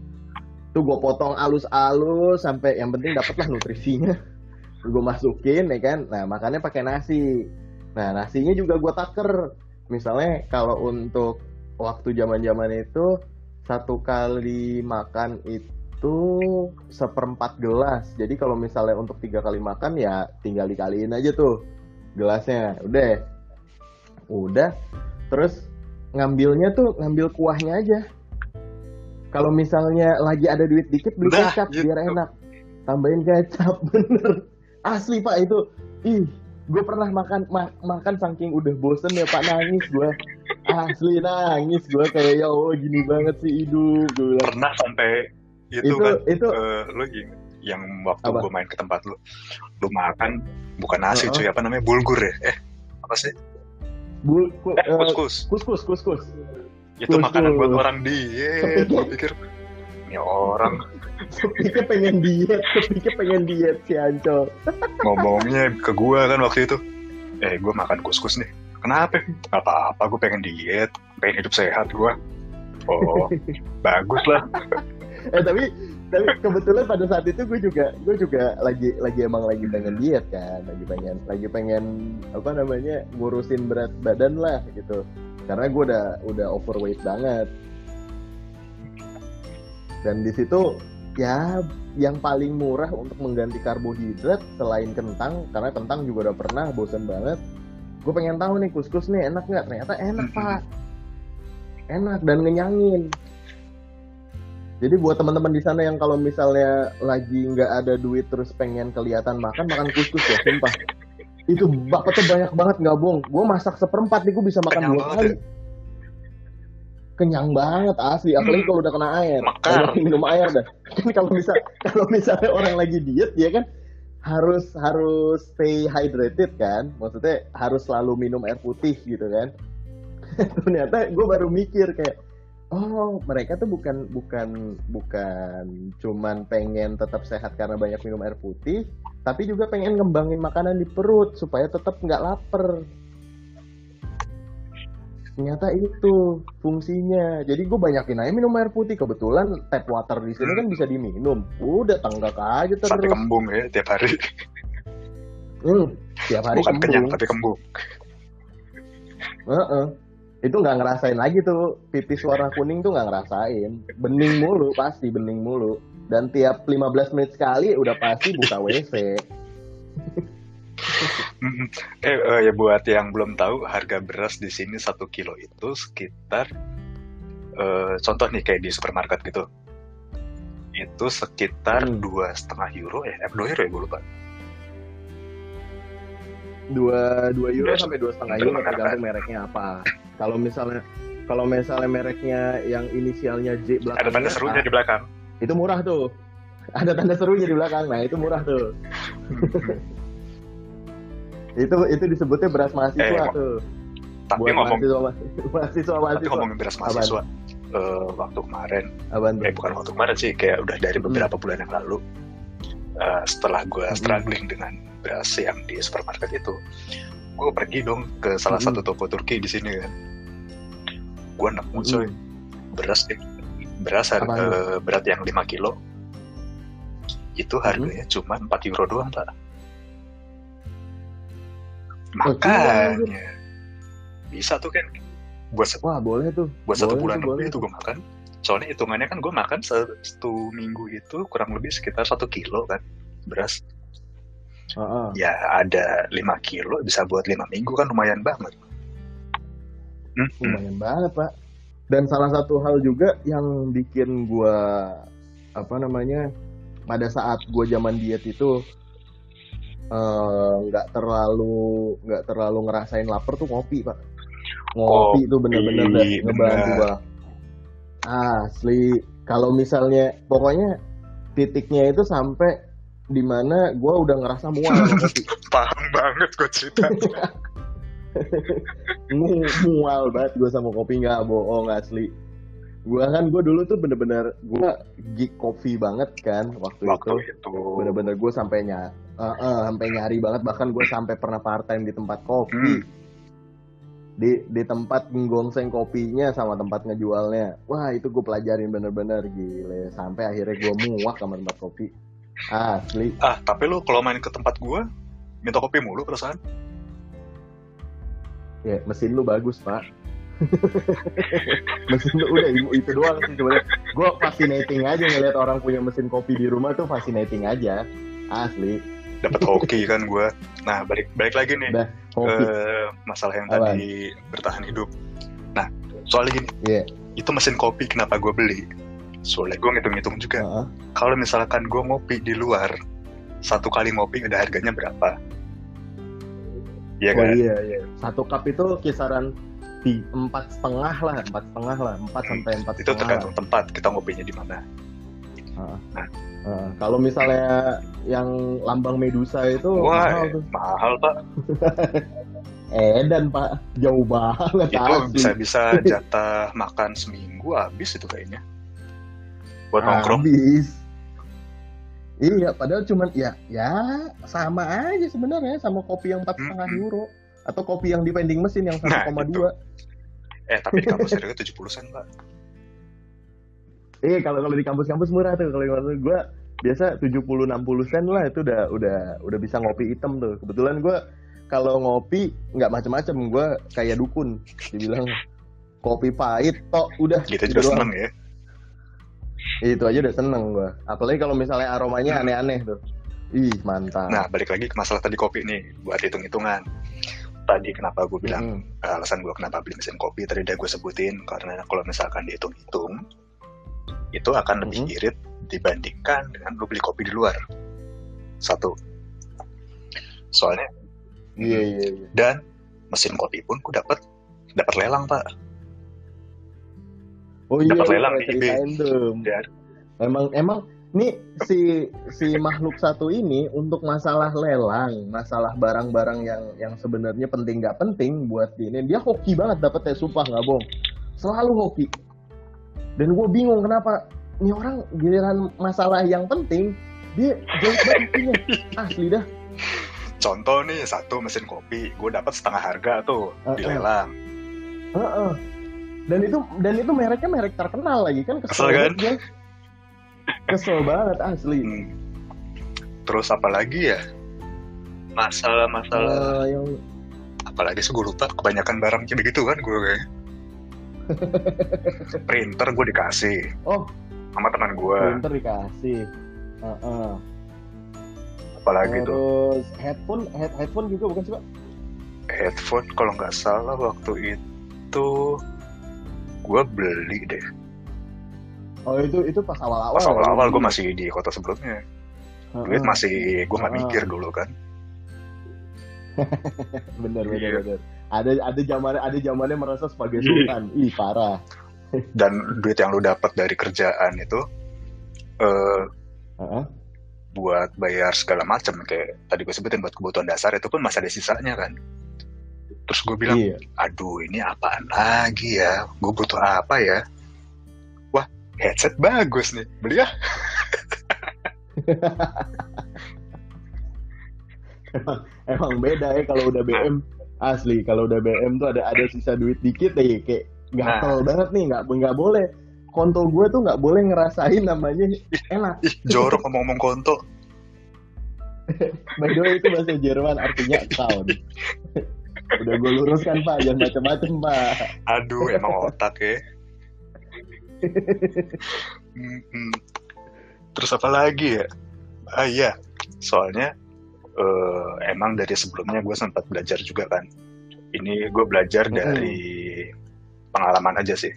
tuh gue potong alus-alus sampai yang penting dapet lah nutrisinya. Gue masukin ya kan? Nah makannya pakai nasi. Nah nasinya juga gue taker. Misalnya kalau untuk waktu zaman-zaman itu satu kali makan itu seperempat gelas. Jadi kalau misalnya untuk tiga kali makan ya tinggal dikaliin aja tuh gelasnya. Udah udah terus ngambilnya tuh ngambil kuahnya aja. Kalau misalnya lagi ada duit dikit beli Nah, kecap gitu. biar enak. Tambahin kecap bener. Asli pak itu. Ih gue pernah makan ma makan saking udah bosen ya pak. Nangis gue asli nangis gue kayak ya allah gini banget sih hidup gue pernah sampai itu, Itu- kan? itu- eh, lu inget yang waktu gue main ke tempat lu lu makan bukan nasi Uh-uh. cuy apa namanya? Bulgur ya? Eh apa sih bul ku, eh eh, kuskus. kuskus kuskus. Itu kuskus. makanan buat orang diet gue pikir ini orang. Kepikir pengen diet kepikir pengen diet si Ancol ngomongnya ke gua kan waktu itu. Eh gua makan kuskus nih. Kenapa? Gak apa-apa gue pengen diet pengen hidup sehat gua. Oh bagus lah. Eh tapi tapi kebetulan pada saat itu gue juga gue juga lagi lagi emang lagi pengen diet kan lagi pengen lagi pengen apa namanya ngurusin berat badan lah gitu. Karena gue udah udah overweight banget. Dan di situ ya yang paling murah untuk mengganti karbohidrat selain kentang karena kentang juga udah pernah bosan banget. Gue pengen tahu nih kuskus nih enak nggak? Ternyata enak pak. Enak dan ngenyangin jadi buat teman-teman di sana yang kalau misalnya lagi nggak ada duit terus pengen kelihatan makan makan kuskus ya sumpah. Itu bakatnya banyak banget nggak bohong. Gue masak seperempat nih gue bisa makan Kenyang dua banget kali. Kenyang banget asli. Apalagi kalau udah kena air. Banyak minum air dah. Kan kalau misal kalau misalnya orang lagi diet ya kan harus harus stay hydrated kan? Maksudnya harus selalu minum air putih gitu kan? Ternyata gue baru mikir kayak oh mereka tuh bukan bukan bukan cuman pengen tetap sehat karena banyak minum air putih tapi juga pengen ngembangin makanan di perut supaya tetap nggak lapar. Ternyata itu fungsinya. Jadi gue banyakin aja minum air putih. Kebetulan tap water di sini kan bisa diminum. Udah tanggak aja sampai terus kembung ya tiap hari. Hmm, tiap hari bukan kenyang kembung tapi kembung. Heeh. Itu nggak ngerasain lagi tuh pipis warna kuning tuh nggak ngerasain. Bening mulu pasti bening mulu. Dan tiap 15 menit sekali udah pasti buka WC. Eh eh, ya buat yang belum tahu harga beras di sini satu kilo itu sekitar eh, contoh nih kayak di supermarket gitu itu sekitar Hmm. dua setengah euro ya eh, dua euro ya gue lupa Dua dua euro sampai dua setengah euro tergantung mereknya apa. Kalau misalnya kalau misalnya mereknya yang inisialnya J ada tanda serunya A, di belakang itu murah tuh. Ada tanda serunya di belakang. Nah, itu murah tuh. itu itu disebutnya beras mahasiswa Eh, tuh. tapi Buat ngomong mahasiswa mahasiswa tapi mahasiswa. ngomongin beras mahasiswa eh, waktu kemarin tuh? eh bukan waktu kemarin sih kayak udah dari Hmm. beberapa bulan yang lalu eh, setelah gue Hmm. struggling dengan beras yang di supermarket itu gue pergi dong ke salah Hmm. satu toko Turki di sini kan. Gue nemu coy. Beras beras eh, berat yang 5 kilo. Itu Hmm. harganya cuma 4 euro doang pak. Oh, makanya bisa tuh kan. Buat se- Wah, boleh tuh. buat satu Boleh bulan tuh, boleh lebih itu gue makan soalnya hitungannya kan gue makan satu minggu itu kurang lebih sekitar satu kilo kan beras. Heeh. ya ada 5 kilo bisa buat lima minggu kan lumayan banget. Hmm, hmm. lumayan banget pak. Dan salah satu hal juga yang bikin gua apa namanya pada saat gua zaman diet itu eh, nggak terlalu nggak terlalu ngerasain lapar tuh ngopi pak. Ngopi itu bener-bener ngebantu banget asli. Kalau misalnya pokoknya titiknya itu sampai di mana gua udah ngerasa mual. Paham banget gue cerita Mu- mual banget gue sama kopi nggak bohong asli. Gue kan gue dulu tuh bener-bener gue geek kopi banget kan waktu, waktu itu. itu. Bener-bener gue sampai ny sampai nyari banget. Bahkan gue sampai pernah part time di tempat kopi. Hmm. Di di tempat nggongseng kopinya sama tempat ngejualnya. Wah itu gue pelajarin bener-bener gile. Sampai akhirnya gue muak sama tempat kopi. Asli. Ah tapi lu kalau main ke tempat gue minta kopi mulu perasaan ya mesin lu bagus pak. Mesin lu udah itu- itu doang sih sebenarnya. Gue fascinating aja ngeliat orang punya mesin kopi di rumah tuh fascinating aja. Asli. Dapat hoki kan gue nah balik balik lagi nih. Dah, kopi eh, masalah yang tadi bertahan hidup. Nah soalnya gini Iya. itu mesin kopi kenapa gue beli? Soalnya gue ngitung-ngitung juga. Heeh. kalau misalkan gue ngopi di luar satu kali ngopi udah harganya berapa? Iya Oh kan? iya iya. Satu cup itu kisaran di empat setengah lah, empat setengah lah, empat sampai empat itu tergantung tempat kita ngopinya di mana Heeh. kalau misalnya yang lambang Medusa itu wah mahal eh, tuh. mahal pak Edan pak, jauh banget itu asli. bisa-bisa jatah makan seminggu habis itu kayaknya buat nongkrong Habis. Iya, padahal cuman ya ya sama aja sebenarnya sama kopi yang empat setengah Mm-mm. euro atau kopi yang di vending mesin yang Nah, 1,2. eh tapi di kampus harga 70 sen pak Eh kalau kalau di kampus-kampus murah tuh kalau kampus gue biasa 70 60 sen lah itu udah udah udah bisa ngopi hitam tuh. Kebetulan gue kalau ngopi nggak macam-macam gue kayak dukun dibilang kopi pahit tok udah gitu gitu juga doang. seneng ya Itu aja udah seneng gue. Apalagi kalau misalnya aromanya Hmm. aneh-aneh tuh. Ih mantap. nah balik lagi ke masalah tadi kopi nih buat hitung-hitungan tadi kenapa gue bilang Mm-mm. alasan gue kenapa beli mesin kopi tadi udah gue sebutin karena kalau misalkan dihitung-hitung itu akan lebih Mhm. irit dibandingkan dengan lu beli kopi di luar satu soalnya Iya iya iya. dan mesin kopi pun gue dapat dapat lelang pak Oh iya, Dapat lelang di eBay. Dan- Emang emang nih si si makhluk satu ini untuk masalah lelang, masalah barang-barang yang yang sebenarnya penting nggak penting buat ini, dia hoki banget dapetnya sumpah nggak bohong. Selalu hoki. Dan gue bingung kenapa ini orang giliran masalah yang penting dia jauh banget. Asli dah. contoh nih satu mesin kopi gue dapat setengah harga tuh di Uh-uh. lelang Heeh. Dan itu dan itu mereknya merek terkenal lagi kan Kesel kesel, kan? Kesel banget asli. Hmm. terus apa lagi ya masalah-masalah Eh, yang apalagi sih gue lupa kebanyakan barang kayak begitu kan gue kayak printer gue dikasih oh sama teman gue printer dikasih. Heeh. apalagi tuh Terus headphone head, headphone juga bukan sih pak? headphone kalau nggak salah waktu itu gue beli deh Oh itu itu pas awal-awal. pas awal-awal gue beli? masih di kota sebelumnya Heeh. duit masih gue nggak Ah. mikir dulu kan bener bener Iya. bener. Ada ada zamannya ada zamannya merasa sebagai Iya. sultan. Ih parah. dan duit yang lu dapat dari kerjaan itu eh Heeh. buat bayar segala macam kayak tadi gue sebutin buat kebutuhan dasar itu pun masih ada sisanya kan terus gue bilang Iya. aduh ini apaan lagi ya gue butuh apa ya wah headset bagus nih beli ya Emang beda ya kalau udah BM asli. Kalau udah BM tuh ada ada sisa duit dikit deh kayak gatel Nah. banget nih nggak nggak boleh. Konto gue tuh nggak boleh ngerasain namanya enak. ih jorok ngomong-ngomong konto By the way itu bahasa Jerman artinya account. Udah gue luruskan pak, jangan macam-macam pak. aduh emang otak ya hmm. terus apa lagi ya ah iya soalnya eh, emang dari sebelumnya gue sempat belajar juga kan. Ini gue belajar Mm-mm. dari pengalaman aja sih.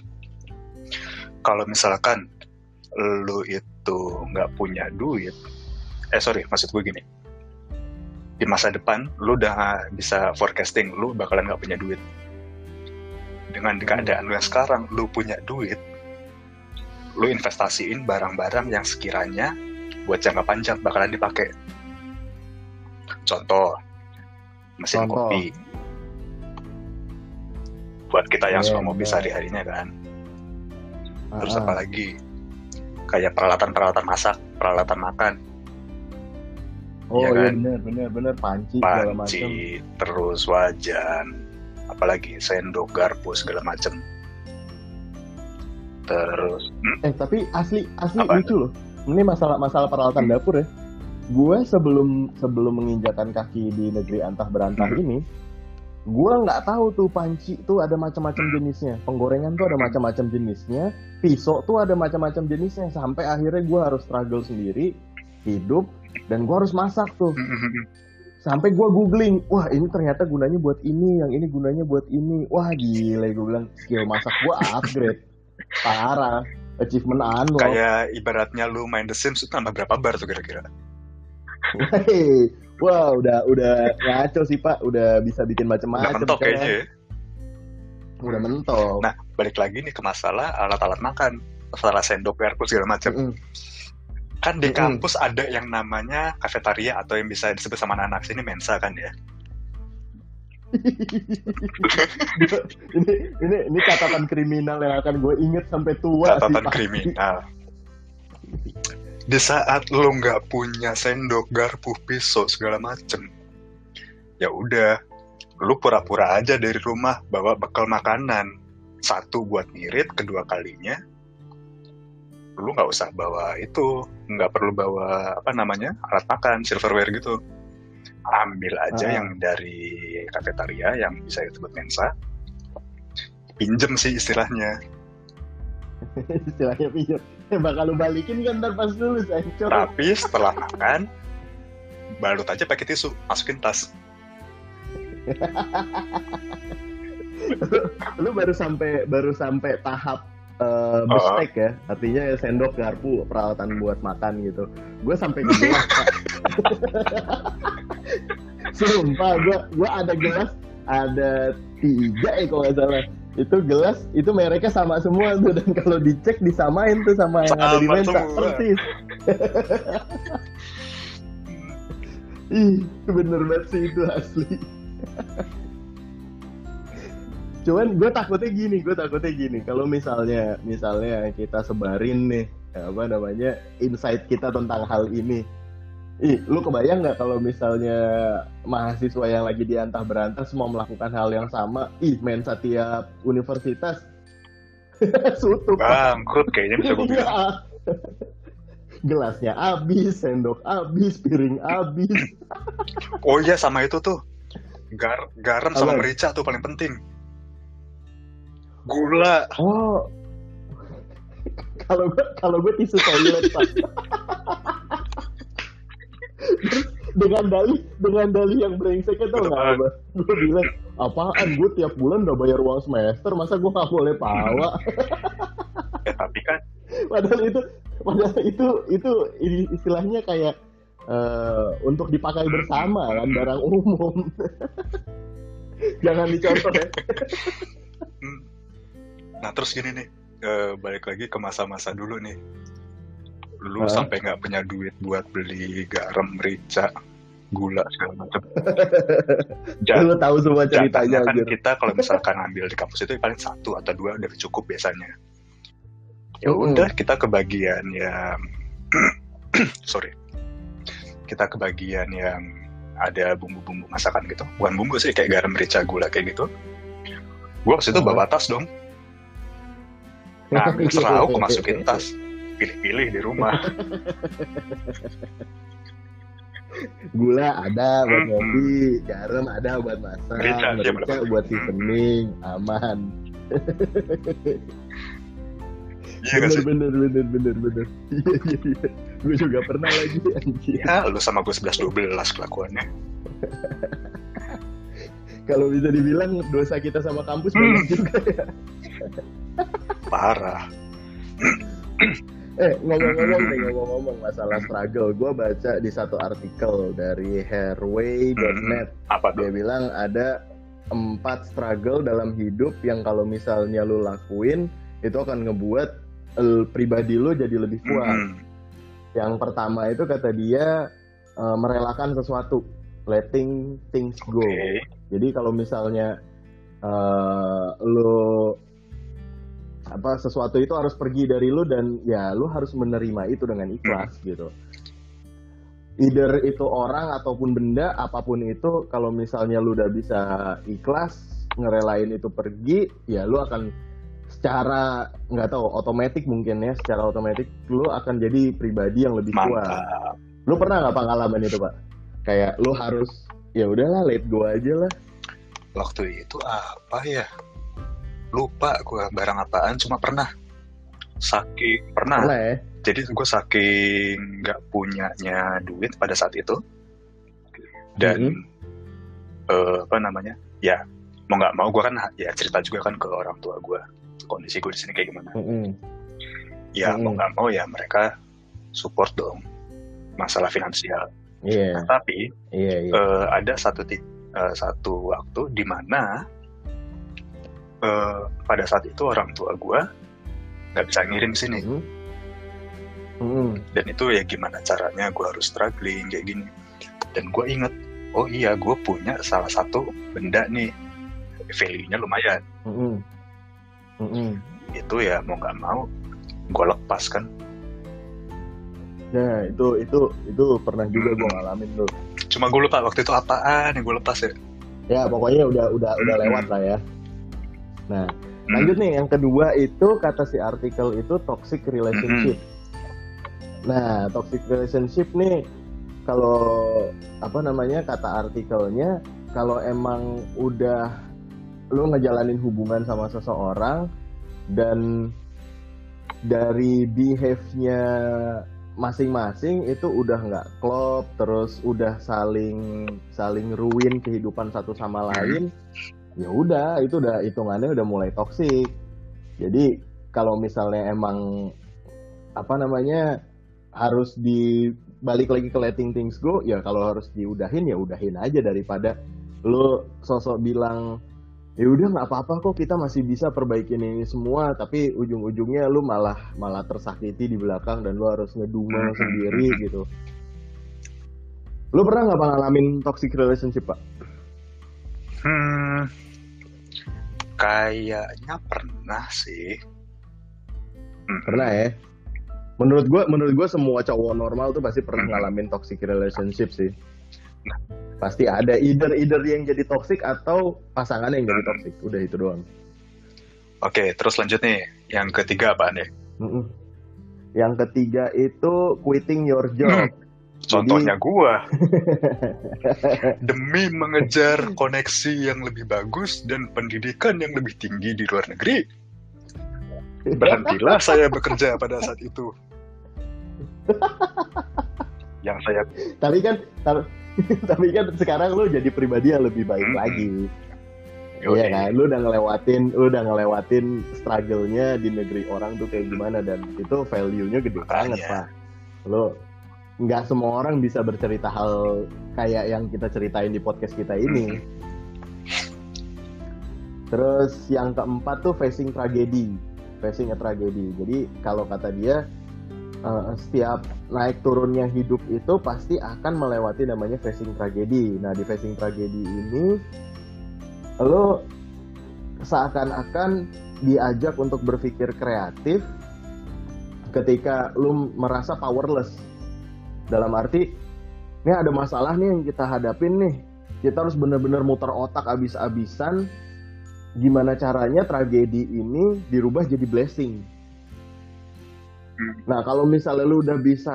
Kalau misalkan lu itu nggak punya duit eh sorry maksud gue gini. Di masa depan lu udah bisa forecasting lu bakalan nggak punya duit. Dengan keadaan lu yang sekarang lu punya duit lu investasiin barang-barang yang sekiranya buat jangka panjang bakalan dipakai contoh mesin Contoh. kopi buat kita yang Iya, suka ngopi benar. sehari-harinya kan terus Ah, apa lagi kayak peralatan-peralatan masak peralatan makan Oh iya kan? bener bener bener panci panci terus wajan apalagi sendok garpu segala macem terus hmm, Eh tapi asli asli Apa? lucu loh. Ini masalah masalah peralatan dapur ya. Gue sebelum sebelum menginjakan kaki di negeri antah berantah Hmm. ini, gue nggak tahu tuh panci tuh ada macam-macam jenisnya. Penggorengan tuh ada macam-macam jenisnya. Pisau tuh ada macam-macam jenisnya. Sampai akhirnya gue harus struggle sendiri hidup dan gue harus masak tuh. Sampai gue googling, wah ini ternyata gunanya buat ini, yang ini gunanya buat ini. Wah gila gue bilang skill masak gue upgrade. Parah. achievement unlock kayak ibaratnya lu main The Sims itu nambah berapa bar tuh kira-kira Hei, wah udah udah ngaco sih pak, udah bisa bikin macam-macam. mentok sekarang. kayaknya ya Udah mentok. Nah, balik lagi nih ke masalah alat-alat makan, masalah sendok, garpu segala macam. Mm-mm. Kan di kampus ada yang namanya kafetaria atau yang bisa disebut sama anak-anak sini mensa kan ya. ini ini ini catatan kriminal yang akan gue inget sampai tua. sih, Catatan Pak. kriminal. Di saat lo nggak punya sendok, garpu, pisau segala macem, ya udah, lu pura-pura aja dari rumah bawa bekal makanan. Satu buat ngirit, kedua kalinya lu nggak usah bawa itu, nggak perlu bawa apa namanya alat makan, silverware gitu. Ambil aja Ah. yang dari kafetaria yang bisa disebut mensa. Pinjem sih istilahnya. Istilahnya pinjam. Ya, bakal lu balikin kan ntar pas lulus ancur. Tapi setelah makan, balut aja pakai tisu, masukin tas. Lu baru sampai baru sampai tahap Oh. uh, bestek ya, artinya ya sendok, garpu, peralatan buat makan gitu. Gue sampai ke gelas. Sumpah, gue gue ada gelas, ada tiga ya kalau nggak salah. Itu gelas, itu mereknya sama semua tuh dan kalau dicek disamain tuh sama yang ada di Sama Mensa persis. Ih, bener banget sih itu asli. Cuman gue takutnya gini, gue takutnya gini. Kalau misalnya, misalnya kita sebarin nih, apa namanya, insight kita tentang hal ini. Ih, lu kebayang nggak kalau misalnya mahasiswa yang lagi diantah berantah semua melakukan hal yang sama? Ih, main setiap universitas sutup. Bangkrut kayaknya bisa gue bilang. Iya. Gelasnya habis, sendok habis, piring habis. Oh iya sama itu tuh. Gar garam sama Apa? merica tuh paling penting. Gula. Oh. Kalau gue kalau gue tisu toilet pak. Dengan dalih dengan dalih yang brengseknya tau nggak apa? Gue bilang apaan gue tiap bulan udah bayar uang semester masa gue nggak boleh pawa? Ya tapi kan padahal itu padahal itu itu istilahnya kayak eh, untuk dipakai bersama kan barang umum. Jangan dicontoh ya. hmm. Nah terus gini nih, eh, balik lagi ke masa-masa dulu nih. Lu Hah? sampai nggak punya duit buat beli garam, merica, gula segala macam. Lu tahu semua ceritanya kan anjir. kita kalau misalkan ambil di kampus itu paling satu atau dua udah cukup biasanya. Ya udah kita kebagian yang sorry kita kebagian yang ada bumbu-bumbu masakan gitu. Bukan bumbu sih kayak garam, merica, gula kayak gitu. Gua waktu itu bawa tas dong. Nah, serau, aku masukin tas. Pilih-pilih di rumah. Gula ada buat Mm-mm. ngopi, garam ada buat masak, Merica, merica bener. buat seasoning, aman. Iya bener, bener, bener, bener, bener. Iya, iya, iya. Gue juga pernah lagi anjir. Ya, lu sama gue 11-12 kelakuannya. Kalau bisa dibilang dosa kita sama kampus Hmm. banyak juga ya. Parah. Eh, ngomong-ngomong nih, ngomong-ngomong masalah struggle. Gue baca di satu artikel dari hairway.net. Apa Dia tuh? bilang ada empat struggle dalam hidup yang kalau misalnya lu lakuin, itu akan ngebuat eh, pribadi lu jadi lebih kuat. Hmm. Yang pertama itu kata dia eh, merelakan sesuatu, letting things go. Oke. Jadi kalau misalnya eh lu apa sesuatu itu harus pergi dari lu dan ya lu harus menerima itu dengan ikhlas gitu. Either itu orang ataupun benda apa pun itu kalau misalnya lu udah bisa ikhlas ngerelain itu pergi ya lu akan secara nggak tahu otomatis mungkin ya secara otomatis lu akan jadi pribadi yang lebih kuat. Lu pernah nggak pengalaman itu pak? Kayak lu harus ya udahlah let go aja lah. Waktu itu apa ya? Lupa gue barang apaan, cuma pernah. Saking, pernah. Pernah ya? Jadi gue saking nggak punyanya duit pada saat itu. Dan, eh, apa namanya, ya mau nggak mau gue kan ya cerita juga kan ke orang tua gue. Kondisi gue di sini kayak gimana. Mm-mm. ya Mm-mm. mau nggak mau ya mereka support dong masalah finansial. Iya, Nah, tapi iya, iya. eh, ada satu eh, satu waktu di mana eh, pada saat itu orang tua gue nggak bisa ngirim sini Mhm. Mhm. dan itu ya gimana caranya gue harus struggling kayak gini dan gue inget oh iya gue punya salah satu benda nih value-nya lumayan Mhm. Mhm. itu ya mau nggak mau gue lepas kan Nah, itu itu itu pernah juga gue Mm-mm. ngalamin tuh. cuma gue lupa waktu itu apaan yang gue lepas ya Ya, pokoknya udah udah udah Mm-mm. lewat lah ya. Nah, Hmm, lanjut nih yang kedua itu kata si artikel itu toxic relationship. Nah, toxic relationship nih kalau apa namanya kata artikelnya kalau emang udah lu ngejalanin hubungan sama seseorang dan dari behave-nya masing-masing itu udah nggak klop terus udah saling saling ruin kehidupan satu sama lain ya udah itu udah hitungannya udah mulai toksik jadi kalau misalnya emang apa namanya harus di balik lagi ke letting things go ya kalau harus diudahin ya udahin aja daripada lu sosok bilang ya udah nggak apa-apa kok kita masih bisa perbaikin ini semua. Tapi ujung-ujungnya lu malah malah tersakiti di belakang dan lu harus ngedumel sendiri gitu. Lu pernah nggak ngalamin toxic relationship pak hmm, kayaknya pernah sih. Hmm, pernah ya? Menurut gua menurut gua semua cowok normal tuh pasti pernah Hmm. ngalamin toxic relationship sih. Pasti ada either either yang jadi toxic atau pasangan yang jadi Hmm. toxic. Udah itu doang. Oke terus lanjut nih. Yang ketiga apa nih Mm-mm. yang ketiga itu quitting your job contohnya gua demi mengejar koneksi yang lebih bagus dan pendidikan yang lebih tinggi di luar negeri berhentilah saya bekerja pada saat itu yang saya tapi kan tapi, tapi kan sekarang lu jadi pribadi yang lebih baik Mm-mm. lagi. Iya kan, lu udah ngelewatin, lu udah ngelewatin struggle-nya di negeri orang tuh kayak gimana dan itu value-nya gede Makanya. banget pak. Lu nggak semua orang bisa bercerita hal kayak yang kita ceritain di podcast kita ini. Terus yang keempat tuh facing tragedi, facing a tragedy. Jadi kalau kata dia eh, setiap naik turunnya hidup itu pasti akan melewati namanya facing tragedi. Nah di facing tragedi ini lo seakan-akan diajak untuk berpikir kreatif ketika lu merasa powerless dalam arti ini ada masalah nih yang kita hadapin nih kita harus bener-bener muter otak abis-abisan gimana caranya tragedi ini dirubah jadi blessing Hmm. nah kalau misalnya lu udah bisa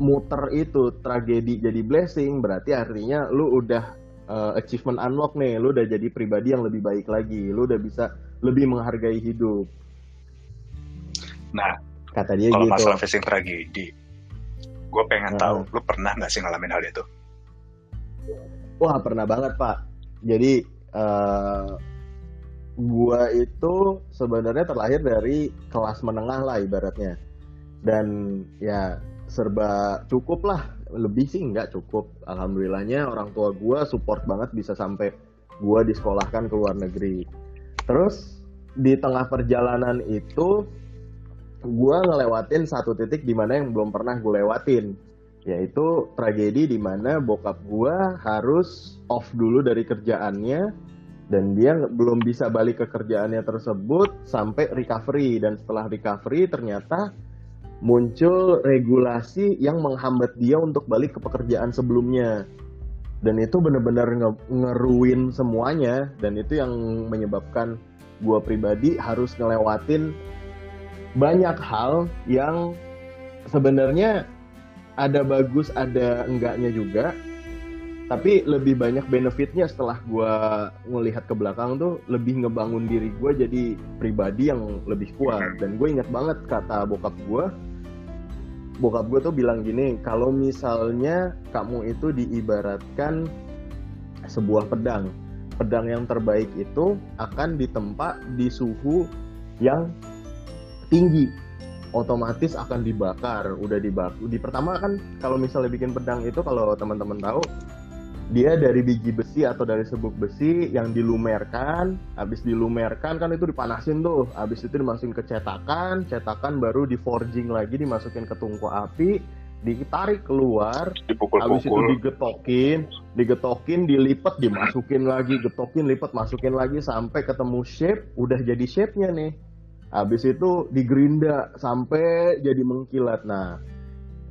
muter itu tragedi jadi blessing berarti artinya lu udah uh, achievement unlock nih, lu udah jadi pribadi yang lebih baik lagi, lu udah bisa lebih menghargai hidup. nah Kata dia kalau gitu. masalah facing tragedi gue pengen Heeh. tahu lu pernah nggak sih ngalamin hal itu Wah pernah banget pak. Jadi uh, gua itu sebenarnya terlahir dari kelas menengah lah ibaratnya. Dan ya serba cukup lah. Lebih sih nggak cukup. Alhamdulillahnya orang tua gua support banget bisa sampai gua disekolahkan ke luar negeri. Terus di tengah perjalanan itu gua ngelewatin satu titik di mana yang belum pernah gue lewatin. Yaitu tragedi di mana bokap gua harus off dulu dari kerjaannya dan dia belum bisa balik ke kerjaannya tersebut sampai recovery. Dan setelah recovery ternyata muncul regulasi yang menghambat dia untuk balik ke pekerjaan sebelumnya. Dan itu benar-benar nge- ngeruin semuanya. Dan itu yang menyebabkan gua pribadi harus ngelewatin banyak hal yang sebenarnya ada bagus ada enggaknya juga. Tapi lebih banyak benefitnya setelah gua ngelihat ke belakang tuh lebih ngebangun diri gua jadi pribadi yang lebih kuat. Dan gue ingat banget kata bokap gua. Bokap gue tuh bilang gini kalau misalnya kamu itu diibaratkan sebuah pedang pedang yang terbaik itu akan ditempa di suhu yang tinggi otomatis akan dibakar. Udah dibakar. Di pertama kan kalau misalnya bikin pedang itu kalau teman-teman tahu dia dari biji besi atau dari sebuk besi yang dilumerkan, habis dilumerkan kan itu dipanasin tuh, habis itu dimasukin ke cetakan, cetakan baru di forging lagi dimasukin ke tungku api, ditarik keluar, habis itu digetokin, digetokin, dilipat, dimasukin lagi, getokin, lipat, masukin lagi sampai ketemu shape, udah jadi shape-nya nih. Habis itu digerinda sampai jadi mengkilat. Nah,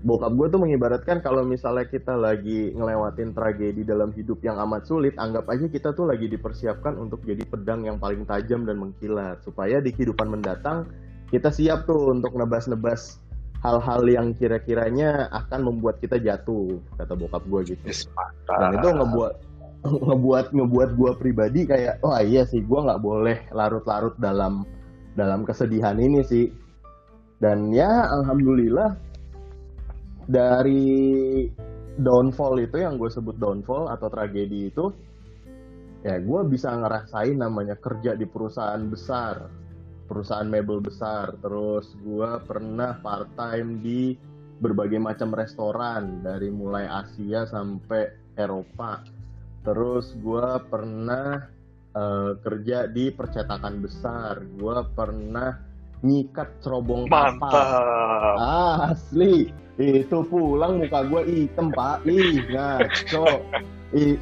bokap gue tuh mengibaratkan kalau misalnya kita lagi ngelewatin tragedi dalam hidup yang amat sulit, anggap aja kita tuh lagi dipersiapkan untuk jadi pedang yang paling tajam dan mengkilat. Supaya di kehidupan mendatang, kita siap tuh untuk nebas-nebas hal-hal yang kira-kiranya akan membuat kita jatuh, kata bokap gue gitu. Dan itu ngebuat ngebuat ngebuat gue pribadi kayak, wah oh, iya sih, gue nggak boleh larut-larut dalam dalam kesedihan ini sih. Dan ya, alhamdulillah dari downfall itu yang gue sebut downfall atau tragedi itu ya gue bisa ngerasain namanya kerja di perusahaan besar perusahaan mebel besar terus gue pernah part time di berbagai macam restoran dari mulai Asia sampai Eropa terus gue pernah uh, kerja di percetakan besar. Gue pernah nyikat cerobong kapal ah, asli. Itu pulang muka gue hitam pak. Ih ngaco. Ih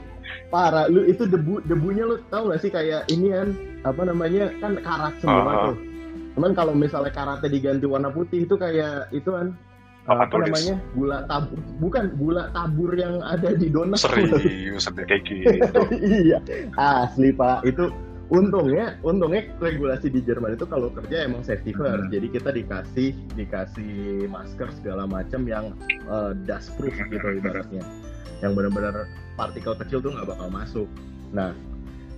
parah. Lu itu debu debunya lu tau gak sih kayak ini kan apa namanya? Kan karat semua uh -huh. tuh. Cuman kalau misalnya karatnya diganti warna putih itu kayak itu kan apa, apa namanya? Gula tabur. Bukan gula tabur yang ada di donat. Serius sampai kayak gitu. Iya. Asli pak. Itu untungnya untungnya regulasi di Jerman itu kalau kerja emang safety first. Hmm. jadi kita dikasih dikasih masker segala macam yang uh, dust proof gitu ibaratnya. Yang benar-benar partikel kecil tuh nggak bakal masuk. Nah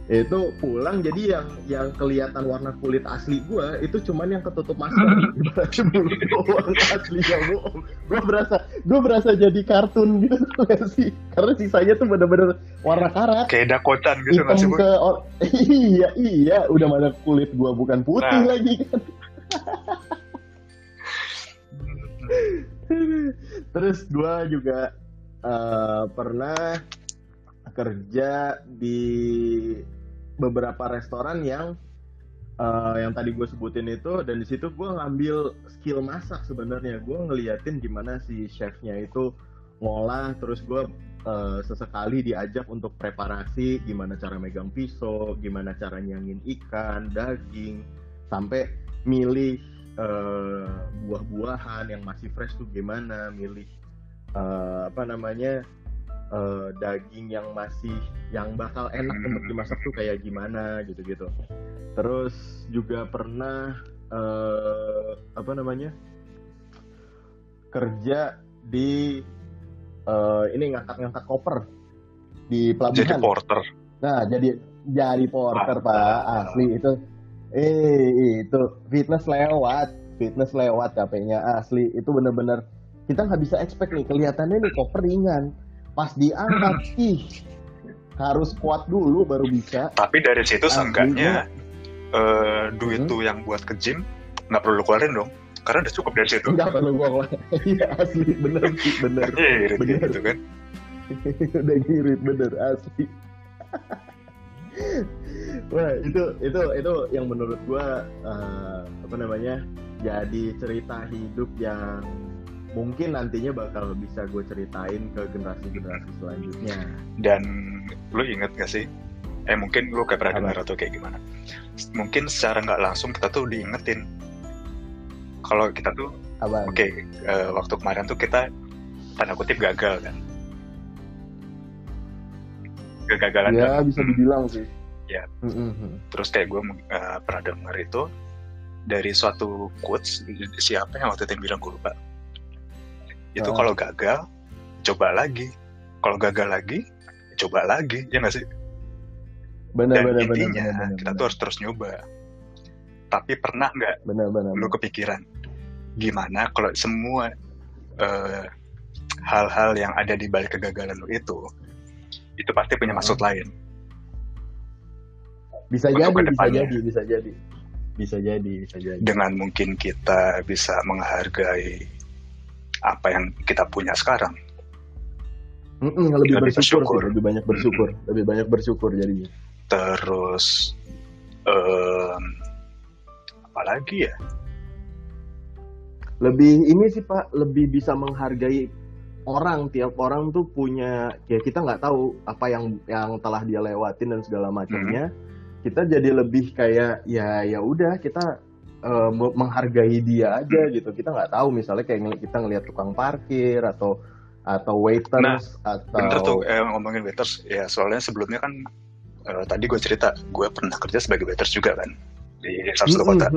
itu pulang jadi yang yang kelihatan warna kulit asli gue itu cuman yang ketutup masker doang aslinya bohong gue berasa gue berasa jadi kartun gitu gak sih? Karena sisanya tuh bener-bener warna karat. Kayak dakotan gitu nggak sih ke or- iya iya udah mana kulit gue bukan putih nah. lagi kan. Terus gue juga uh, pernah kerja di beberapa restoran yang uh, yang tadi gue sebutin itu dan di situ gue ngambil skill masak sebenarnya. Gue ngeliatin gimana si chefnya itu ngolah terus gue uh, sesekali diajak untuk preparasi gimana cara megang pisau gimana cara nyangin ikan daging sampai milih uh, buah-buahan yang masih fresh tuh gimana milih uh, apa namanya uh, daging yang masih yang bakal enak hmm. untuk dimasak tuh kayak gimana gitu-gitu. Terus juga pernah uh, apa namanya kerja di uh, ini ngangkat-ngangkat koper di pelabuhan. Jadi porter. Nah jadi jadi porter ah, pak asli itu. Eh itu fitness lewat fitness lewat capeknya asli itu bener-bener kita nggak bisa expect nih kelihatannya nih koper ringan pas diangkat ih harus kuat dulu baru bisa. Tapi dari situ seenggaknya uh, duit hmm? tuh yang buat ke gym nggak perlu keluarin dong. Karena udah cukup dari situ. Nggak perlu gua keluarin iya asli. Bener sih bener. Irit bener. gitu kan. Udah ngirit bener asli. Wah itu itu itu yang menurut gua uh, apa namanya jadi cerita hidup yang mungkin nantinya bakal bisa gue ceritain ke generasi-generasi selanjutnya. Dan lu inget gak sih? Eh mungkin lu kayak pernah dengar atau kayak gimana? Mungkin secara nggak langsung kita tuh diingetin kalau kita tuh, oke okay, uh, eh, waktu kemarin tuh kita tanda kutip gagal kan? Kegagalan. Ya kan? bisa dibilang sih. Ya. Mm-hmm. Terus kayak gue uh, pernah dengar itu dari suatu quotes siapa yang waktu itu yang bilang gue lupa itu uh. kalau gagal coba lagi. Kalau gagal lagi coba lagi. Ya nggak sih? Benar, dan benar, intinya benar, benar, kita tuh harus terus nyoba. Tapi pernah nggak lu kepikiran gimana kalau semua eh, hal-hal yang ada di balik kegagalan lu itu itu pasti punya maksud uh. lain? Bisa jadi bisa jadi bisa jadi. Bisa jadi bisa jadi. Dengan mungkin kita bisa menghargai apa yang kita punya sekarang. Mm-mm, lebih, Lebih bersyukur, bersyukur. sih, lebih banyak bersyukur lebih banyak bersyukur jadinya. Terus em, apalagi ya? Lebih ini sih pak lebih bisa menghargai orang. Tiap orang tuh punya ya kita nggak tahu apa yang yang telah dia lewatin dan segala macamnya. Kita jadi lebih kayak ya ya udah kita me- menghargai dia aja gitu. Kita nggak tahu misalnya kayak kita ngelihat tukang parkir atau atau waiters atau bener tuh eh, ngomongin waiters. Ya soalnya sebelumnya kan eh, tadi gue cerita gue pernah kerja sebagai waiters juga kan di salah satu kota.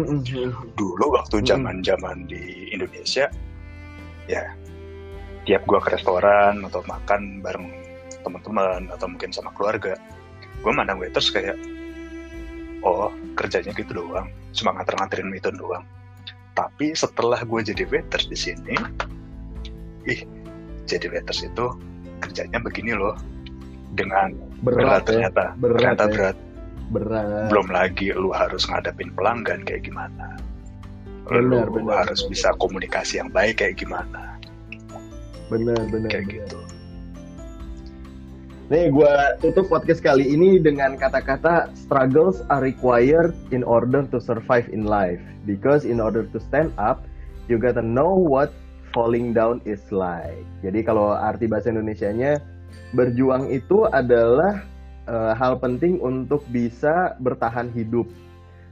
dulu waktu zaman zaman di Indonesia ya tiap gua ke restoran atau makan bareng teman-teman atau mungkin sama keluarga gue mandang waiters kayak oh kerjanya gitu doang. Cuma nganter-nganterin itu doang. Tapi setelah gue jadi waiters di sini ih jadi waiters itu kerjanya begini loh. Dengan berat, ya. ternyata. Berat ternyata ya. berat. Berat. Belum lagi lu harus ngadepin pelanggan kayak gimana. Benar, lu benar, harus benar. bisa komunikasi yang baik kayak gimana. Benar benar kayak benar. gitu Nih, gue tutup podcast kali ini dengan kata-kata struggles are required in order to survive in life. Because in order to stand up, you gotta know what falling down is like. Jadi kalau arti bahasa Indonesianya, berjuang itu adalah eh, hal penting untuk bisa bertahan hidup.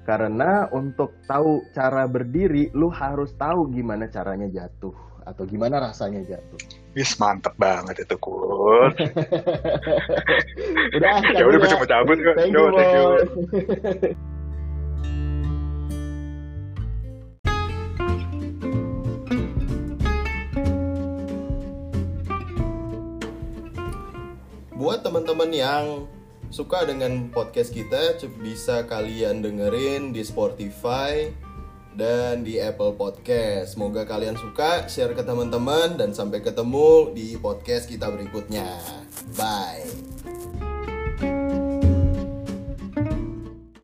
Karena untuk tahu cara berdiri, lu harus tahu gimana caranya jatuh atau gimana rasanya jatuh. Wis mantep banget itu Kur. Udah, ya udah gue cuma cabut kok. Thank Yo, you, thank you. Buat teman-teman yang suka dengan podcast kita, bisa kalian dengerin di Spotify dan di Apple Podcast. Semoga kalian suka, share ke teman-teman dan sampai ketemu di podcast kita berikutnya. Bye.